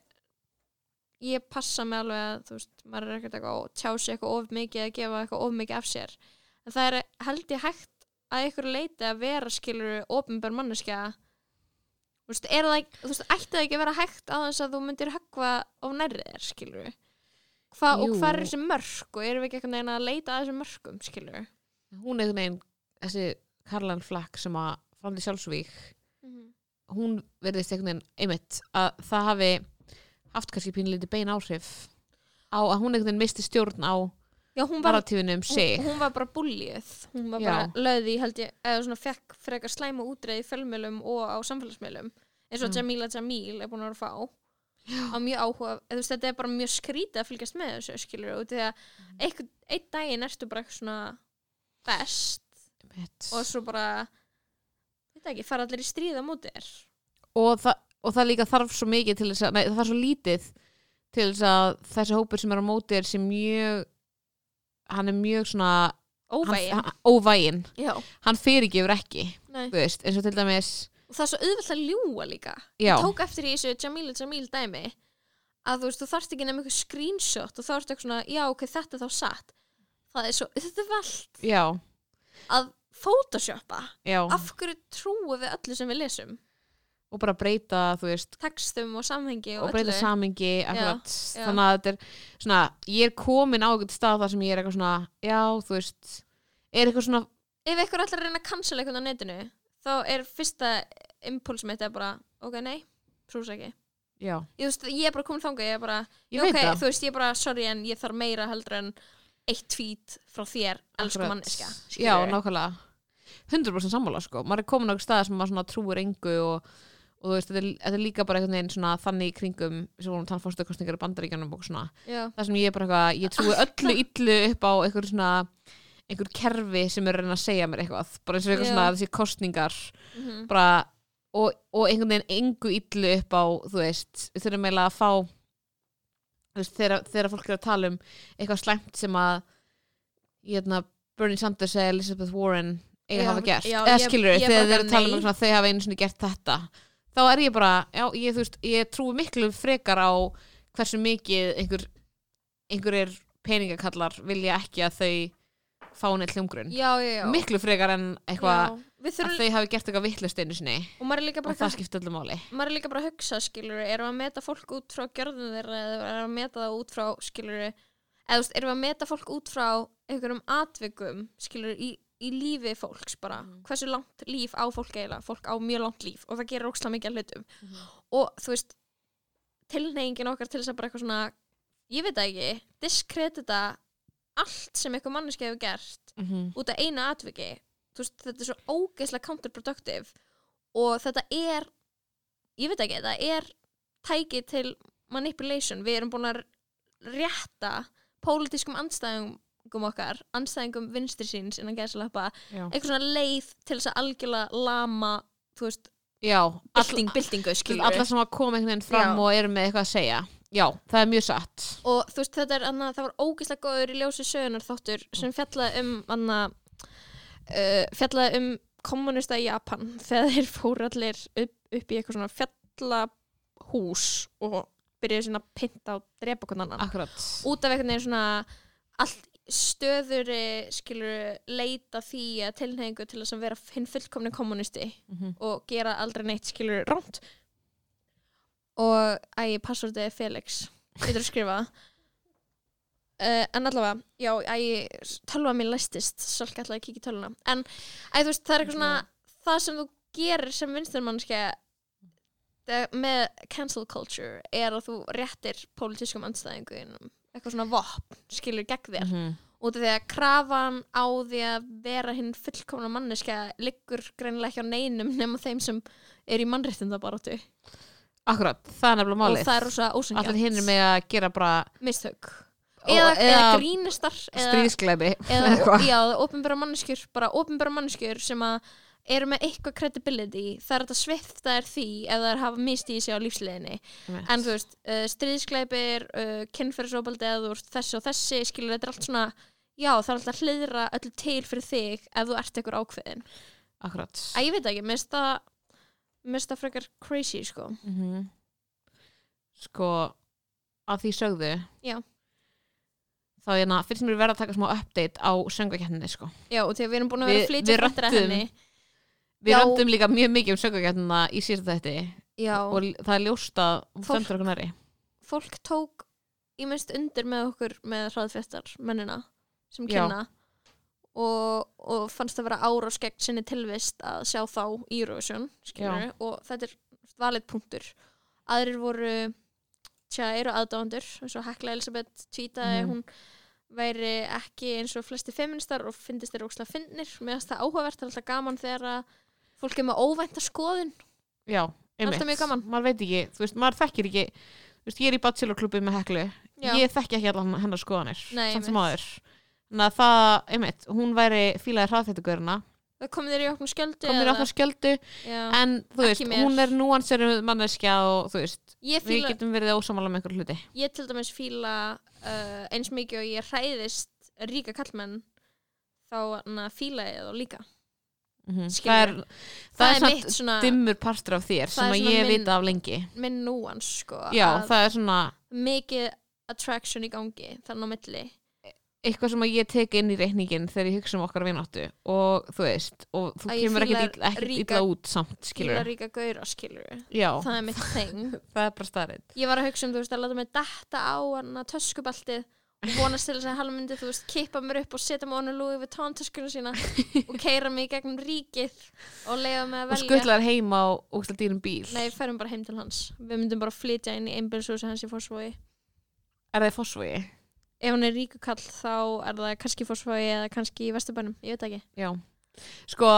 ég passa mig alveg að þú veist, maður er ekkert eitthvað að tjá sig eitthvað of mikið að gefa eitthvað of mikið af sér. En það er held ég hægt að ykkur leiti að vera skilur ofinbær manneskja. Þú veist, er það þú veist, ætti það ekki að vera hægt á þess að þú myndir höggva á nærri þér skilur Hva, og hvað er þessi mörk og erum við ekki eitthvað að leita að þessum mörkum skilur hún er einhvern veginn, þessi Karlan Flack sem að framdi sjálfsvík hún verðist einhvern veginn einmitt að það hafi haft kannski pínlítið bein áhrif á að hún veginn misti stjórn á Já, hún var um hún, hún var bara búlíuð hún var Já. bara löði held ég eða svona fekk frekar slæma útreið í fjölmjölum og á samfélagsmiðlum eins og Mm. Jamila Jamil er búin að vera fá á mjög áhuga, veist þetta er bara mjög skrítið að fylgjast með þessu skilur í því að Mm. einn daginn ertu bara eitthvað svona best. Einmitt. og svo bara þetta ekki, fara allir í stríða þér. Og, það, og það líka þarf svo mikið til þess að, nei það þarf svo lítið til þess að þessi hópur sem er á móti er sem mjög hann er mjög svona óvægin, hann, óvægin, hann fyrirgefur ekki veist, eins og til dæmis og það er svo auðvelt að ljúga líka. Já, ég tók eftir í þessu Jamila Jamil dæmi að þú veist, þú þarft ekki nefnir eitthvað screenshot og þá ertu eitthvað svona, já ok, þetta er þá satt það er svo auðvelt já, að photoshoppa. Já. Af hverju trúum við öllu sem við lesum? Og bara breyta, þú veist textum og samhengi og, og breyta samingi akkurat, já. þannig að þetta er svona, ég er komin á eitthvað stað þar sem ég er eitthvað svona, já, þú veist er eitthvað svona, ef eitthvað ætlar að reyna að cancela eitthvað á netinu þá er fyrsta impuls mitt er bara, ok, nei, trús ekki. Já, ég, veist, ég er bara komin þangað, ég er bara ég ok, þú veist, ég er bara, sorry en ég þarf meira heldur en eitt tweet frá þér, elsku manneska já, skilurðu. nákvæmlega. 100% sammála sko, maður er komin á eitthvað stað sem maður svona trúir engu og, og þú veist, þetta er, þetta er líka bara einhvern veginn svona þannig í kringum sem vorum tann fórstöðkostningar í bandaríkjanum og svona. Já, það sem ég er bara eitthvað, ég trúi öllu illu upp á einhver svona einhver kerfi sem er reyna að segja mér eitthvað. Bara eins og eitthvað Já. svona þessi kostningar mhm, bara, og, og einhvern veginn engu illu upp á, þú veist við þurfum eiginlega að fá veist, þegar, þegar fólk er að tala um eitthvað slæmt sem að hérna, Bernie Sanders eða Elizabeth Warren eiga að hafa gert, eða skilur ég þegar þeir eru að tala um svona, þau hafa einu sinni gert þetta þá er ég bara, já, ég, veist, ég trúi miklu frekar á hversu mikið einhver einhverjir peningakallar vilja ekki að þau fá neitt hljómgrunn. Miklu frekar en eitthvað að þau hafi gert eitthvað vittlust einu sinni og og það skiptir öllu máli maður er líka bara að hugsa, skilur erum við að meta fólk út frá gjörðum þeirra eða erum við að meta það út frá, skilur eða erum við að meta fólk út frá einhverjum atvikum, skilur í, í lífi fólks bara, Mhm. hversu langt líf á fólk eiginlega, fólk á mjög langt líf og það gerir ókslega mikið af hlutum Mhm. og þú veist tilneyingin okkar til þess að bara eitthvað svona ég veit ekki, diskredita allt sem eitthvað manneski hefur gert mm -hmm. út af einu atviki veist, þetta er svo ógeðslega counterproductive og þetta er ég veit ekki, þetta er tæki til manipulation. Við erum búin að rétta pólitískum andstæðingum okkar andstæðingum vinstri síns innan gæðsalappa já, eitthvað svona leið til þess að algjörlega lama þú veist, já bylting, all, byltingu skilur alla sem að koma einhvern veginn fram Já. og eru með eitthvað að segja. Já, það er mjög satt. Og þú veist þetta er annað, það var ógeðslega góður í ljósi sögunar þáttur sem fjallaði um annað uh, fjallaði um kommunista í Japan þegar þeir fóru allir upp, upp í eitthvað svona fjallahús og byrjuði svona að pinta og drepa hvernig annan. Akkurat. Út af veginn svona allt stöðuri skilur leita því að tilhengu til að vera hinn fullkomni kommunisti mm -hmm. og gera aldrei neitt skilur rámt og æ, passvordið er Felix. Getur að skrifa það uh, en allavega, já, æ, tölva mér læstist, svolítið ætlaði að kíkja í tölvuna. En þú veist, það er eitthvað svona það sem þú gerir sem vinsturmannskja með cancel culture er að þú réttir pólitískum andstæðingunum eitthvað svona vopn, skilur gegn þér. Mhm. út af því að krafan á því að vera hinn fullkomna manneska liggur greinilega ekki á neinum nema þeim sem er í mannréttindabaróttu akkurat, það er nefnilega og málið það er rosa ósengjart allir hinn er með að gera bara mistök. Og- eða, eða, eða grínistar eða, stríðskleipi eða já, opinbera manneskjur bara opinbera manneskjur sem að eru með eitthvað credibility það er þetta svifta er því ef það er hafa misti í sig á lífsleginni en þú veist, uh, stríðskleipir uh, kynferðsóbaldi eða þú veist þessi og þessi skilur þetta er allt svona já það er alltaf að hliðra öllu til fyrir þig ef þú ert eitthvað ákveðin akkurat. Að ég veit ekki, mér finnst það mér finnst það frekar crazy sko. Mm sko að því sögðu Já. Þá hérna, finnst mér verða að taka smá update á söngvakeppninni sko. Já og því að við erum búin að vera að við fréttir að henni við röndum líka mjög mikið um söngvakeppnina í síðan þetta já, og það er ljóst að hún Fólk- fólk tók í minnst undir með okkur með hraðfestar mennina sem kynna. Og, og fannst það vera árás gegn sinni tilvist að sjá þá í skilur, og þetta er valið punktur. Aðrir voru tja, eru aðdáðandur eins og Hekla Elisabeth tweetaði Mhm. hún væri ekki eins og flesti feministar og fyndist þeir ókslega fyndnir mér finnst það áhugavert, það er alltaf gaman þegar að fólk er með óvænta skoðun já, Alltaf einmitt, mjög gaman. maður veit ekki þú veist, maður þekkir ekki þú veist, ég er í bachelorklubbi með heklu Já. ég þekki ekki allan hennar skoðanir Nei, samt sem einmitt. áður þannig að það, einmitt, hún væri fílaði hraðfættugurina það komið þér í okkur skjöldu komir okkur skjöldu en þú veist, hún er núanserum manneskja og þú veist, ég, við fíla, getum verið ósamála með einhver hluti. Ég til dæmis fíla uh, eins mikið og ég hræðist ríka kallmenn þá fíla ég þá líka. Mm það Skilurðu? er, það, það er svona dimmur partur af þér Það sem að ég vita af lengi. minn núans sko já, að það er svona mikið attraction í gangi þannig á milli eitthvað sem ég tek inn í reikningin þegar ég hugsa um okkar vináttu og þú veist, og þú Að kemur ekkert illa, illa út samt, skilur ríka gauðra skilur já, það er mitt þeng það er bara starrið ég var að hugsa um þú veist að láta mig detta á hana töskubaltið og vonast til þess að hann myndi þú veist kippa mér upp og setja á hann Louis Vuitton töskuna sína og keira mig gegnum ríkið og leiða mig að og velja. skullar heima á ógstlega dýrum bíl. Nei, við ferum bara heim til hans. Við myndum bara flytja inn í einbjörnshúsi hans í Fossvogi. Er það í fósvogi? Ef hann er ríkukall þá er það kannski Fossvogi eða kannski í Vesturbænum, ég veit ekki. Já, sko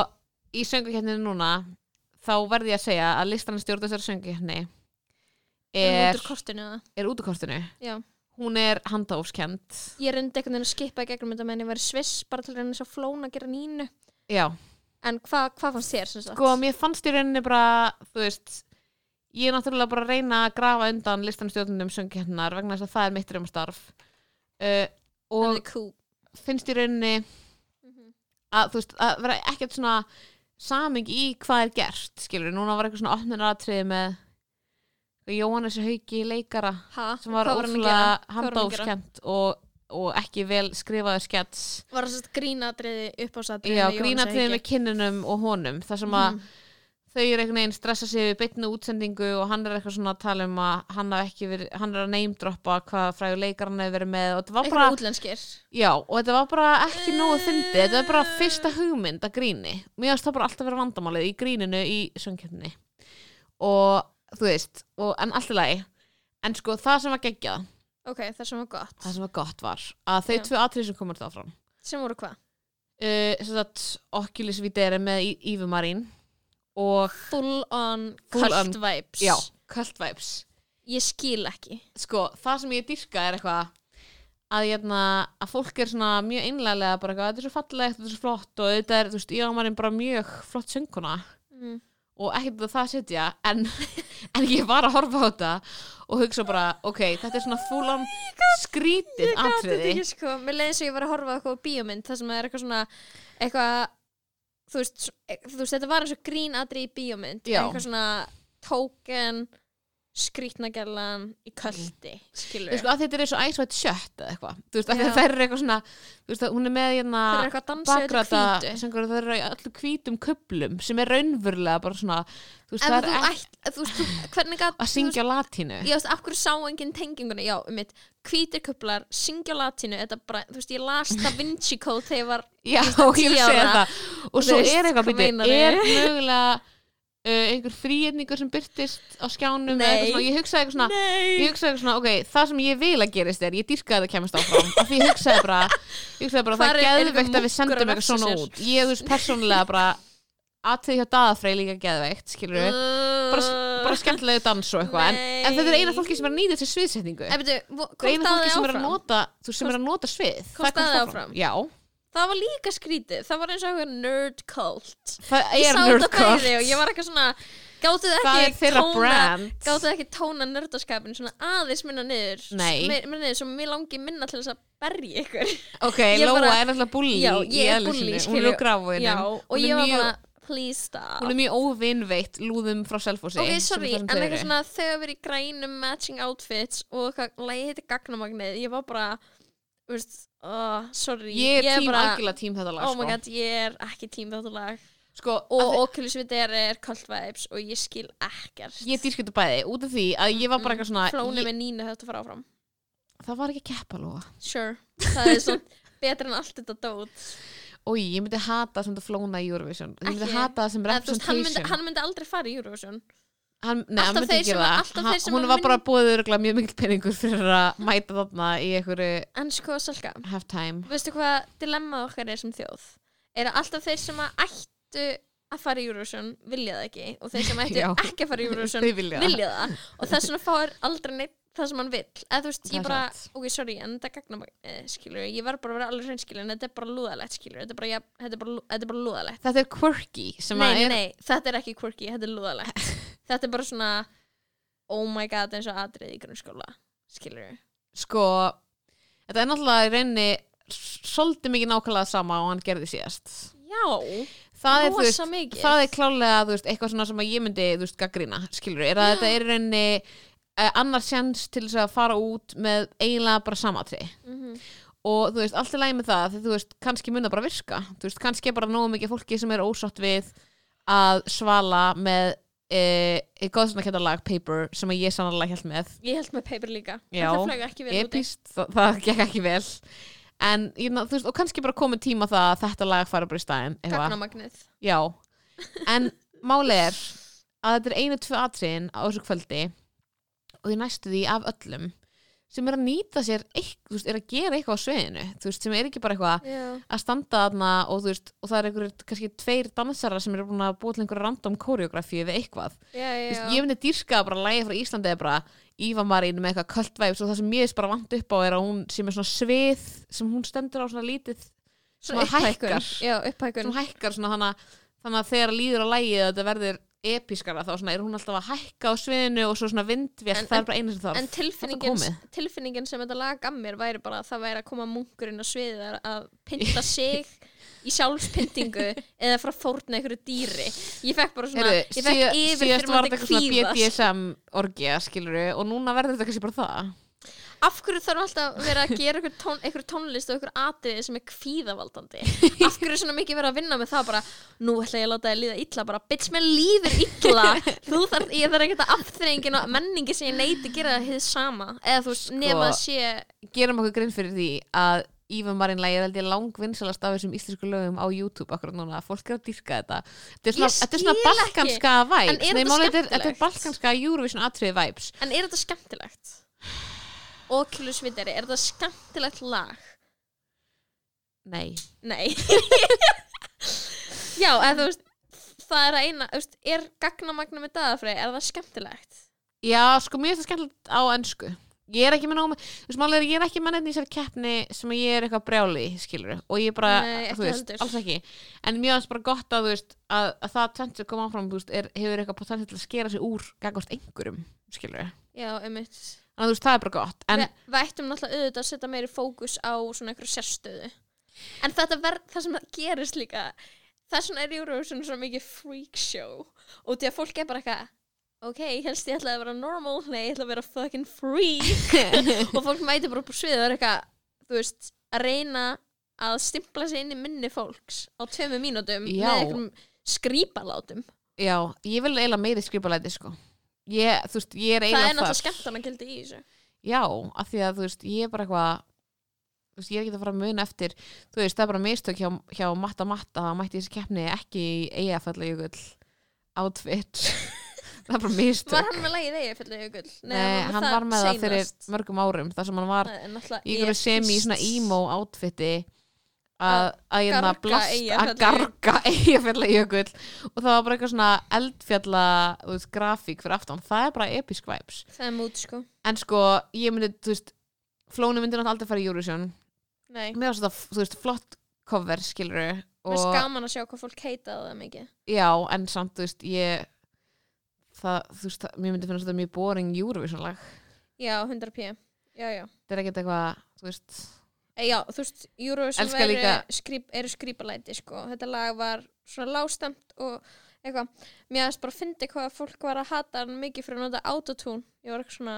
í sönguketninu núna þá verði ég að segja að listan stjórn þessari söngkeppni er er, út úr kortinu er Já. hún er handahófskend. Ég reyndi einhvern veginn að skipa í gegnum þetta meðan ég var í Sviss bara til að reyna að flóna að gera nínu. Já, en hvað hva fannst þér sem sagt? sko mér fannst í rauninni bara þú veist ég er náttúrulega bara að reyna að grafa undan listan stjórnundum söngkeppnar vegna þess að það er mitt reymastarf uh, og cool. finnst í rauninni Mhm. að þú veist, að vera ekkert svona saming í hvað er gert skilur, núna var eitthvað svona opnunaratriði með Jóhannes Hauki leikara ha? sem var ótrúlega handófskent og, og ekki vel skrifaður skets var það svolítið grínatriði upp á satriði já, grínatriði með kinnunum og honum þar sem að Mhm. Þau eru einhvern veginn stressa sig við beitnu útsendingu og hann er eitthvað svona að tala um að hann, verið, hann er að neymdroppa hvað frægur leikar hann hefur verið með eitthvað útlenskir Já, og þetta var bara ekki nógu fyndið, þetta var bara fyrsta hugmynd að gríni. Mér finnst það bara alltaf vera vandamálið í gríninu í söngkjöfni. Og þú veist, og, en allt í lagi. En sko, það sem var geggjað, ok, það sem var gott það sem var gott var, að þau tvö atrið sem komur það fram. sem voru hvað? Uh, sagt, Oculus Videre með Ívu Marín og, full on Full on- cult vibes já, Cult Vibes. ég skil ekki Sko, það sem ég dyrka er eitthvað að, hérna, að fólk er svona mjög einlega bara eitthvað, þetta er svo fallegt, þetta er svo flott og þetta er, þú veist, Ívu Marín bara mjög flott sönguna. mm. og ekkert að það setja en, en ég var að horfa á þetta og hugsa bara, ok, þetta er svona fúlan skrítið Gat þetta atriði ekki sko, mér leiði og ég var að horfa á eitthvað á bíómynd það sem er eitthvað svona eitthvað, þú veist, e- þú veist þetta var eins og grínadri í bíómynd eitthvað svona tóken skrítnagellan í köldi skilur Þú veist, að þetta er eins og White Shut eða eitthvað, þú veist, að Já. það er eitthvað svona þú veist, að hún er með hérna það er eitthvað að dansa þetta bakrata, hvítu. sem það eru í allir hvítum kuplum sem er raunverulega bara svona þú veist, ef það þú er ætt, þú veist, þú, hvernig gat að syngja latínu. Ég veist, af hverju sá enginn tenginguna, já, um mitt hvítir kuplar, syngja latínu þetta bara, þú veist, ég las Da Vinci Code þegar ég var Já, Þú ég vil tíu segja ára. það. Og Þú svo veist, er eitthvað, hvað byrju, meinarðu? er mögulega uh, einhver þrýetningur sem byrtist á skjánum eða eitthvað svona, ég hugsaði eitthvað svona Nei. ég hugsaði eitthvað svona, ok, það sem ég vil að gerist er ég dýrkaði að það kemast áfram. Af því ég hugsaði bara, ég hugsaði bara það er- geðveikt að við sendum að eitthvað svona sér? út. ég, veist, persónulega bara aðtöði hjá daðafrey líka geðveikt, skilur við bara, bara skemmtilegu dans og eitthvað en, en þetta er eina fólki sem er að nýta þessi sviðsetningu. Eina fólki sem er að nota þú sem er að nota svið Það var líka skrítið, það var eins og eitthvað nerd cult. Það er nerd cult. og ég var eitthvað svona Gáttu þið ekki tóna nerdaskapin svona aðeins minna niður Minna niður, svo mér langi minna til þess að berja ykkur. Ok, Lóa er náttúrulega bulli Já, ég er bulli, skilju. og ég var bara, please stop. hún er mjög óvinnveitt lúðum frá Selfossi Ok, sem sorry, en sem eitthvað svona þegar við erum í grænum matching outfits og eitthvað lægi heiti gagnamagnið, ég var bara þú veist, uh, sorry. Ég er tím bara, algjörlega tím þetta lag oh my sko. god, ég er ekki tím þetta lag. Sko, og Oculus Videre er cult vibes og ég skil ekkert. Ég dýrskiptu bæði út af því að ég var bara eitthvað svona flóni ég, með nínu þetta fara áfram. Það var ekki að keppa Lóa. Sure, það er svona betur en allt þetta dót. Og ég myndi hata sem þetta flóna í Eurovision. Ég myndi hata það sem þú hann, myndi, representation. hann myndi aldrei fara í Eurovision hann, nei, hann myndi ekki gera það. sem hún var bara búið örgulega mjög mikill peningur fyrir að mæta þarna í einhverju en sko, Salka, halftime. veistu hvað dilemmað okkar er sem þjóð? Er að alltaf þeir sem að ættu að fara í Eurovision vilja það ekki og þeir sem ættu Já. ekki að fara í Eurovision þau vilja það. vilja það. Og þess vegna fáir aldrei neitt það sem hann vill. Eða þú veist, Það ég er bara, satt. ok, sorry en þetta gagna eh, skilur, ég var bara að vera alveg hreinskilur en þetta er bara lúðalegt, skilur, þetta er bara, ja, þetta er bara, lú- þetta er bara lúðalegt. Þetta er quirky sem nei, að nei, er nei, þetta er ekki quirky, þetta er lúðalegt þetta er bara svona oh my god, eins og atrið í grunnskóla skilur sko þetta er náttúrulega í reyni svolítið mikið nákvæmlega sama og hann gerði síðast. Já, það er, veist, það er klálega veist, eitthvað svona sem ég myndi veist, gaggrina, skilur er að þetta er í reyni uh, annar sjans til þess að fara út með eiginlega bara samatri Mhm. og þú veist, allt er lægi með það því þú veist, kannski mun það bara virka. Þú veist, kannski er bara nógu mikið fólki sem er ósátt við að svala með e, e, góðsannakenda lag Paper sem ég sannarlega held með. Ég held með paper líka, Já, epist, það, það gekk ekki vel. En, ég, veist, og kannski bara komið tíma það að þetta lag fara bara í eitthvað. gagnamagnið. En máli er að þetta er einu tvö atriðin á þessu kvöldi og ég næstu því af öllum sem er að nýta sér eitthvað, veist, er að gera eitthvað á sviðinu þú veist, sem er ekki bara eitthvað Já. að standa þarna og þú veist, og það er einhverjir kannski tveir dansarar sem eru búin að búa til einhverja random koreografíu við eitthvað Já, já, Þú veist, ég myndi dýrka að bara lægi frá Íslandi eða bara Íva Marín með eitthvað kvöld væps og það sem ég er bara vant upp á er að hún sem er svona svið sem hún stendur á svona lítið Svona svona upphækkun. hækkar. Já, upphækkun. sem hækkar svona að- þannig að þegar líður að þetta verður episkara þá svona er hún alltaf að hækka á sviðinu og svo svona vindvél, það er bara einu sem þarf En tilfinningin, tilfinningin sem þetta lag gaf mér væri bara að það væri að koma munkurinn á sviðið að pynta sig í sjálfspyntingu eða frá fórna einhverju dýri. Ég fekk bara svona, Heyrðu, ég fekk síða- yfir síðast fyrir var maður þetta eitthvað svona BDSM orgja skiluru og núna verður þetta kannski bara það af hverju þarf alltaf að vera að gera einhver, tón, einhver tónlist og einhver atriði sem er kvíðavaldandi? Af hverju er svona mikið verið að vinna með það bara, nú ætla ég að láta þið líða illa bara, bitch, mér líður illa. Þú þarf, ég þarf ekkert að afþrengin og menningi sem ég neyti gera það hið sama. Eða þú veist, nema að sé gerum okkur grinn fyrir því að Ívan Marín lægir held ég langvinnsalast af þessum íslensku lögum á YouTube akkurat núna, fólk er að dýrka þetta. Þetta er svona, er balkanska er Nei, þetta er- er balkanska Eurovision atriði vibes. En er þetta skemmtilegt? Oculus Viteri, er þetta skemmtilegt lag? Nei, Nei. Já, eða þú veist það er að eina, þú veist, er gagnamagna með dagafrið, er það skemmtilegt? já, sko mér er þetta skemmtilegt á ennsku ég er ekki með náma, þú veist er ég er ekki með nefn í þessari keppni sem ég er eitthvað brjáli skilur, og ég bara, Nei, þú veist, heldur. alls ekki. En mér finnst bara gott að þú veist að, að það tvent sem kom áfram, þú veist, er, hefur eitthvað potensial til að skera sig úr gagast einhverjum skilur, Já, einmitt þannig að þú veist, það er bara gott. En Vi, Við ættum náttúrulega auðvitað að setja meiri fókus á svona einhverju sérstöðu. En þetta verð, það sem það gerist líka þess vegna er Eurovision svo mikið freak show. Og því að fólk er bara eitthvað ok, helst ég ætlaði að vera normal. Nei, ég ætla að vera fucking freak. Og fólk mæti bara upp á svið og er eitthvað þú veist, að reyna að stimpla sig inn í minni fólks á tveimu mínútum Já. með einhverjum skrýpalátum Já, ég vil eiginlega meiri skrifalæti sko ég, þú veist, ég er það er eiginlega náttúrulega þar skemmtana gildi í þessu. Já, af því að þú veist, ég er bara eitthvað þú veist, ég er ekki að fara að muna eftir þú veist, það er bara mistök hjá, hjá Matta Matta að mætti þessi keppni ekki í eigafalla jökull outfit það er bara mistök. Var hann með lagið eigi fyrir jökull? Nei, hann var með það fyrir mörgum árum þar sem hann var í einhverju semi svona emo outfiti að, að, að, garga blast, að garga eigafjalla jökull og það var bara eitthvað svona eldfjalla veist, grafík fyrir aftan, það er bara episk vibes. Það er mút sko. En sko, ég myndi, þú veist Flóni myndi náttúrulega aldrei fara í Eurovision. Mér var þetta, þú veist, flott cover skilur mér er gaman að sjá hvað fólk heitaði það mikið. Já, en samt, þú veist, ég það, þú veist, það, mér myndi finnast þetta mjög boring Eurovision lag. Já, 100p Já, já. Þetta er ekkert eitthvað, þú veist Já, þú veist, Eurovision skrýp, eru skrýpalæti sko. Þetta lag var svona lágstemt og eitthvað. Mér aðeins bara fyndi hvað fólk var að hata hann mikið fyrir að nota autotune. Ég var eitthvað svona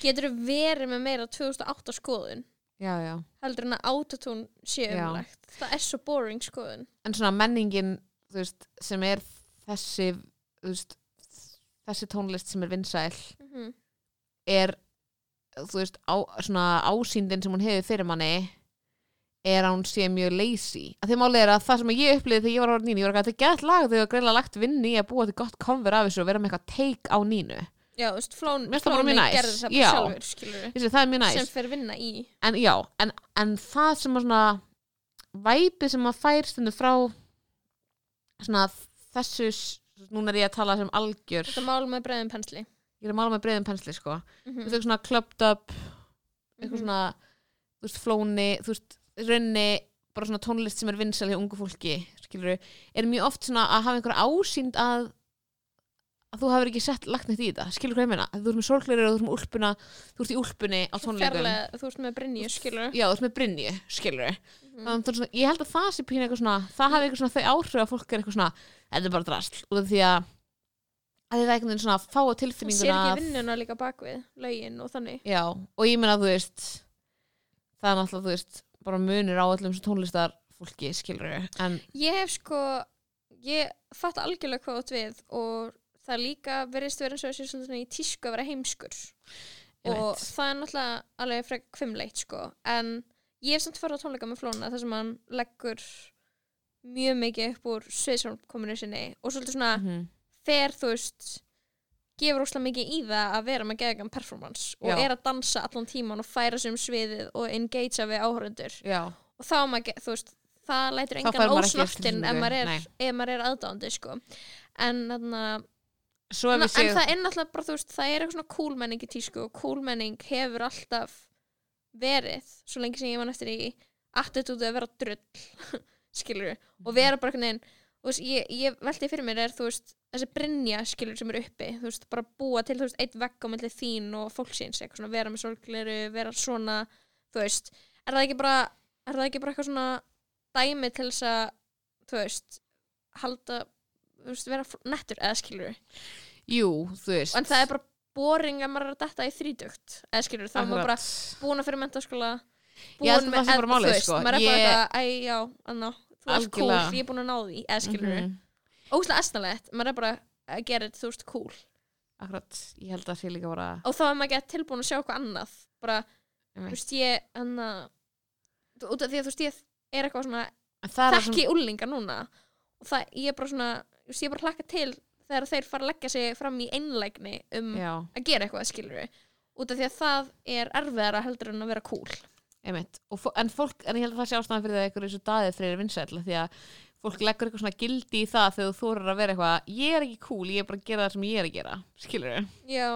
Getur verið með meira 2008 skoðun? Já, já, heldur en að autotune sé Já. umlægt Það er svo boring skoðun. En svona menningin þú veist, sem er þessi þú veist, þessi tónlist sem er vinsæl mm -hmm. er þú veist, á, svona ásýndin sem hún hefur fyrir manni er að hún sé mjög lazy. Að því málið er að það sem ég upplýði þegar ég var á nínu, ég var ekki að þetta gett lag þegar ég var greinlega lagt vinni í að búa til gott cover af þessu og vera með eitthvað take á nínu. Já, veist, flón, flóni gerði það bara sjálfur skilur Þessi, það er mjög næst sem fer vinna í. En já, en, en það sem að svona væpið sem að fær stundu frá svona þessu núna er ég að tala sem algjör. Þetta mál með breiðum pensli ég er að mála með breiðum pensli sko. Mm þú veist, eitthvað svona clubbed up eitthvað svona, þú veist, flóni þú veist, raunni bara svona tónlist sem er vinsæl hjá ungu fólki skilur er mjög oft svona að hafa einhver ásýnd að að þú hafur ekki sett lagt neitt í þetta skilur hvað ég meina, þú ert með sorgleiri og þú ert með úlpuna þú ert í úlpunni á tónleikum. þú ert með Brynju, skilur já, þú ert með Brynju, skilur Mhm. þannig að svona, ég held að það sé pínu eitthvað svona það hafi eitthvað svona þau áhrif að fólk er eitthvað svona þetta er bara drasl, út af því að að það er einhvern veginn svona að fá á Það sér tilfinninguna ekki vinnuna líka bakvið lögin og þannig. Já, og ég meina að þú veist það er náttúrulega, þú veist bara munur á öllum sem tónlistar fólki skilur en Ég hef sko ég fatt algjörlega hvað átt við og það líka verðist vera eins og þessi svona í tísku að vera heimskur. Ég og veit. það er náttúrulega alveg frekar kvimleitt sko. En ég hef samt farið á tónleika með Flóna þar sem hann leggur mjög mikið upp úr sviðsframkominu sinni og svolítið svona mhm, fer þú veist gefur óslega mikið í það að vera með geðgan performance og Já. er að dansa allan tíman og færa sig um sviðið og engagea við áhörundur já, og þá maður, þú veist, það lætur Þá engan ósnortinn ef maður er, er aðdándi sko. en Na, við en það er náttúrulega bara, þú veist, það er eitthvað svona coolmenning í tísku og coolmenning hefur alltaf verið, svo lengi sem ég man eftir í attitútið að vera drull skilur og vera bara einhvern veginn þú veist, ég, ég velti fyrir mér er, þú veist, þessi brinja skilur sem er uppi, þú veist, bara búa til þú veist, eitt vegg á milli þín og fólksins eitthvað svona, vera með sorgleru, vera svona þú veist, er það ekki bara er það ekki bara eitthvað svona dæmi til þess að, þú veist halda, þú veist, vera nettur eða skilur jú, þú veist. En það er bara boring að maður er að detta í þrítugt eða skilur, þá er maður bara búin að fyrir mentaskóla held að það sé bara málið, sko. maður er bara eitthvað, æ, já, anna þú ert cool, ég er búin að ná því eða skilur, mm Mhm. óslega esnalegt maður er bara að gera þetta, þú veist, cool. Akkurat, ég held að sé líka bara og þá er maður ekki tilbúin að sjá eitthvað annað bara, þú veist, ég anna, út af því að þú veist, ég er eitthvað svona það sem þekki úlinga núna og það, ég er bara svona, þú veist, ég er bara hlakka til þegar þeir fara að leggja sig fram í einlægni um Já, að gera eitthvað, skilur út af því að það er erfiðara heldur en að vera cool En fólk, en ég held að það sé ástæðan fyrir það eitthvað eins og daðið fyrir vinsæll Því að fólk leggur eitthvað svona gildi í það þegar þú þorir að vera eitthvað Ég er ekki cool, ég er bara að gera það sem ég er að gera. Skilur já,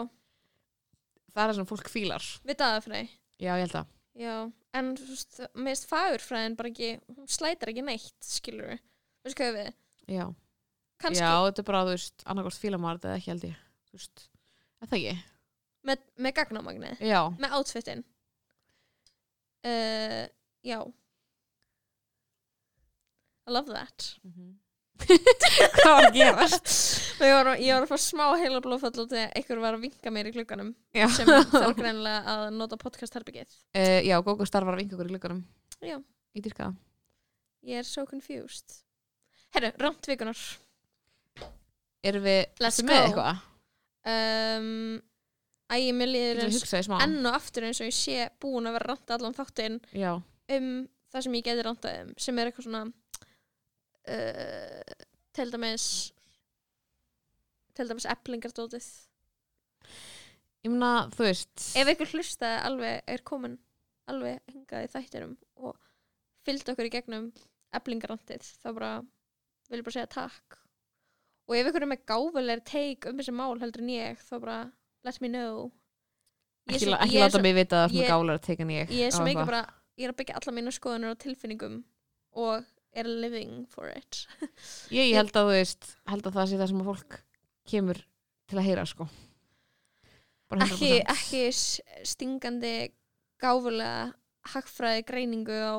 Það er það sem fólk fílar. Við daðafræði. Já, ég held að. Já, en þú veist, með þess fagurfræðin bara ekki, hún slætar ekki neitt skilur við, veist hvað við? Já, kannski já þetta er bara, þú veist, annarkvæmst fílar maður þetta eða ekki held ég. Þú veist, er það ekki? með, með gagnamagnið, Já, með outfitin uh, já. I love that. Hvað var að gerast? ég var, ég var að fá smá heila blóðfall út þegar einhver var að vinka mér í glugganum Já, sem þarf greinilega að nota podcast herbyggið uh, já Gógo starfar að vinka okkur í glugganum. Já. Í dyrka ég er so confused. Herru, rámt vikunar Erum við með eitthvað? um, Æ, mér líður eins enn og aftur eins og ég sé búin að vera ranta allan þáttinn Já, um það sem ég geti rantað um sem er eitthvað svona uh, til dæmis til dæmis eplingardótið ég meina, þú veist. Ef einhver hlustaði alveg er komin alveg hingað í þættinum og fylgdi okkur í gegnum eblingarantið þá bara vil ég bara segja takk. Og ef einhver er með gáfulegri teik um þessi mál heldur en ég þá bara let me know. Ég ekki, la- ekki láta mig vita að það er gálar að teka en ég. er mikið eitthvað. bara ég er að byggja alla mína skoðunir á tilfinningum og er living for it. Ég, ég held að þú veist held að það sé það sem að fólk kemur til að heyra sko. Bara 100%. ekki, ekki stingandi gáfulega hagfræði greiningu á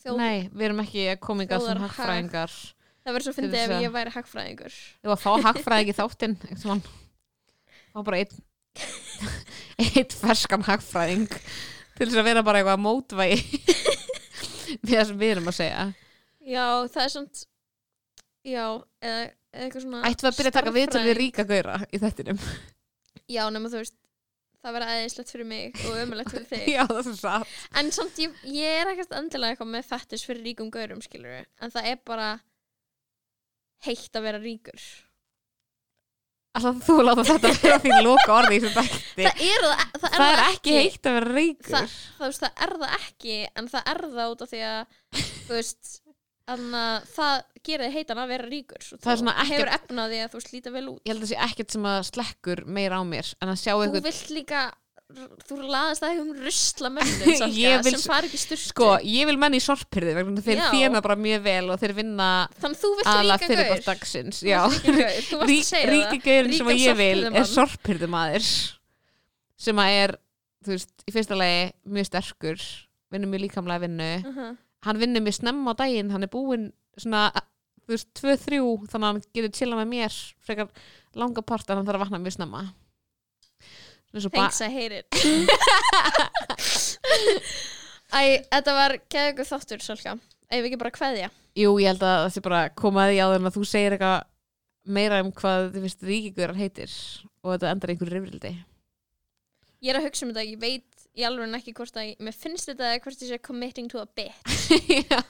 þjóð Nei, við erum ekki að kominga sem hagfræðingar. Það verður svo fyndið ef ég væri hagfræðingur. Ég var að fá hagfræði ekki þáttinn. Það var bara einn einn ferskan hagfræðing til þess að vera bara eitthvað mótvægi. Við það sem við erum að segja. Já, það er svona já, eða, eitthvað svona Ættum við að byrja að taka viðtöl við ríka gaura í þettinum já, nema þú veist það verður aðeinslegt fyrir mig og ömulegt fyrir þig. Já, það er svo satt. En samt ég, ég er ekkert endilega eitthvað með fettis fyrir ríkum gaurum skilur en það er bara heitt að vera ríkur Alltaf þú láta þetta vera þín loka orði í þessu þætti? Það er það, það, er Það er ekki heitt að vera ríkur það, það, veist, er það ekki en það er það út af því að þú veist að það gerir heitan að vera og Það er þú svona ekkert- hefur efnaði að þú slíta vel út. Ég held að það sé ekkert sem að slekkur meira á mér en að sjá Þú eitthvað vilt líka þú laðast það um rusla mönnum sem fari ekki styrstu Sko, ég vil menn í að þeir Já. þjána bara mjög vel og þeir vinna Þannig þú vilt ríka fyrir gaur. ríka gaur, þú varst Rík, að segja ríki gaurin sem ég vil er sorphirðumann. sorphyrðumadur sem að er, þú veist, í fyrsta lagi mjög sterkur, vinnur mjög líkamlega vinnu. Uh -huh. hann vinnur mjög snemma á daginn, hann er búinn svona, þú veist, 2-3 þannig að hann getur chilla með mér frekar langa part en hann þarf að vakna mjög snemma Svona eins og ba- Thanks, I hate it. Æ, þetta var keðugur þáttur, Salka Ef við ekki bara kveðja? Jú, ég held að það sé bara komaði á þeim að þú segir eitthvað meira um hvað þið finnst ríkigurar heitir og þetta endar einhverju rifrildi. Ég er að hugsa um þetta, ég veit í alveg ekki hvort að, mér finnst þetta eða hvort ég sé committing to a bit Já.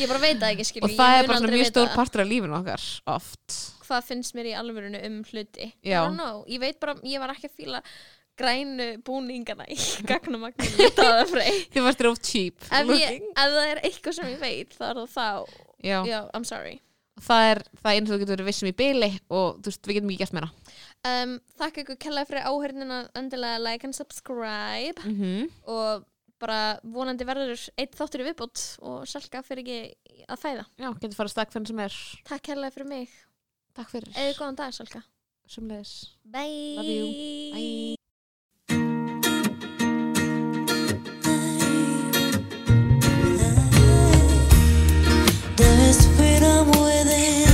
ég bara veit það ekki skilur og það ég er bara svona mjög stór partur af lífinu okkar oft hvað finnst mér í alvörinu um hluti. I Já. don't know, ég veit bara, ég var ekki að fíla grænu búningana í gagnamagninu þið varst of cheap ef, ég, ef það er eitthvað sem ég veit þá er það þá, Já. já, I'm sorry. Það er það eins og þú getur verið vissum í byli og þú veist, við getum ekki gert meira. Um, þakka ykkur kellaði fyrir áhörnina endilega like and subscribe. Mm -hmm. og bara vonandi verður eitt þáttur í viðbót og Salka fyrir ekki að fæða. Já, getur fara stakk fyrir sem er. Takk kellaði fyrir mig, takk fyrir, eða góðan dag Salka sumleis bye, Love you. Bye. There is freedom within.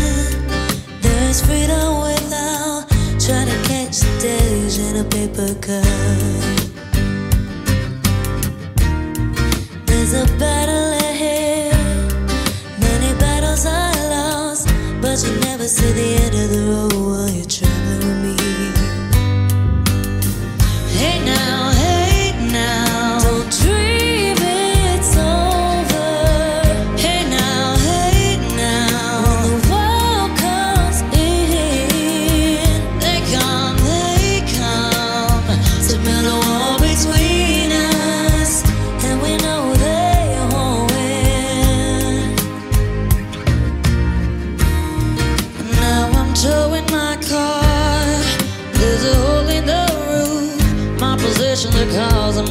There is freedom without trying to catch the days in a paper cup. There's a battle us to the end of the road while you try.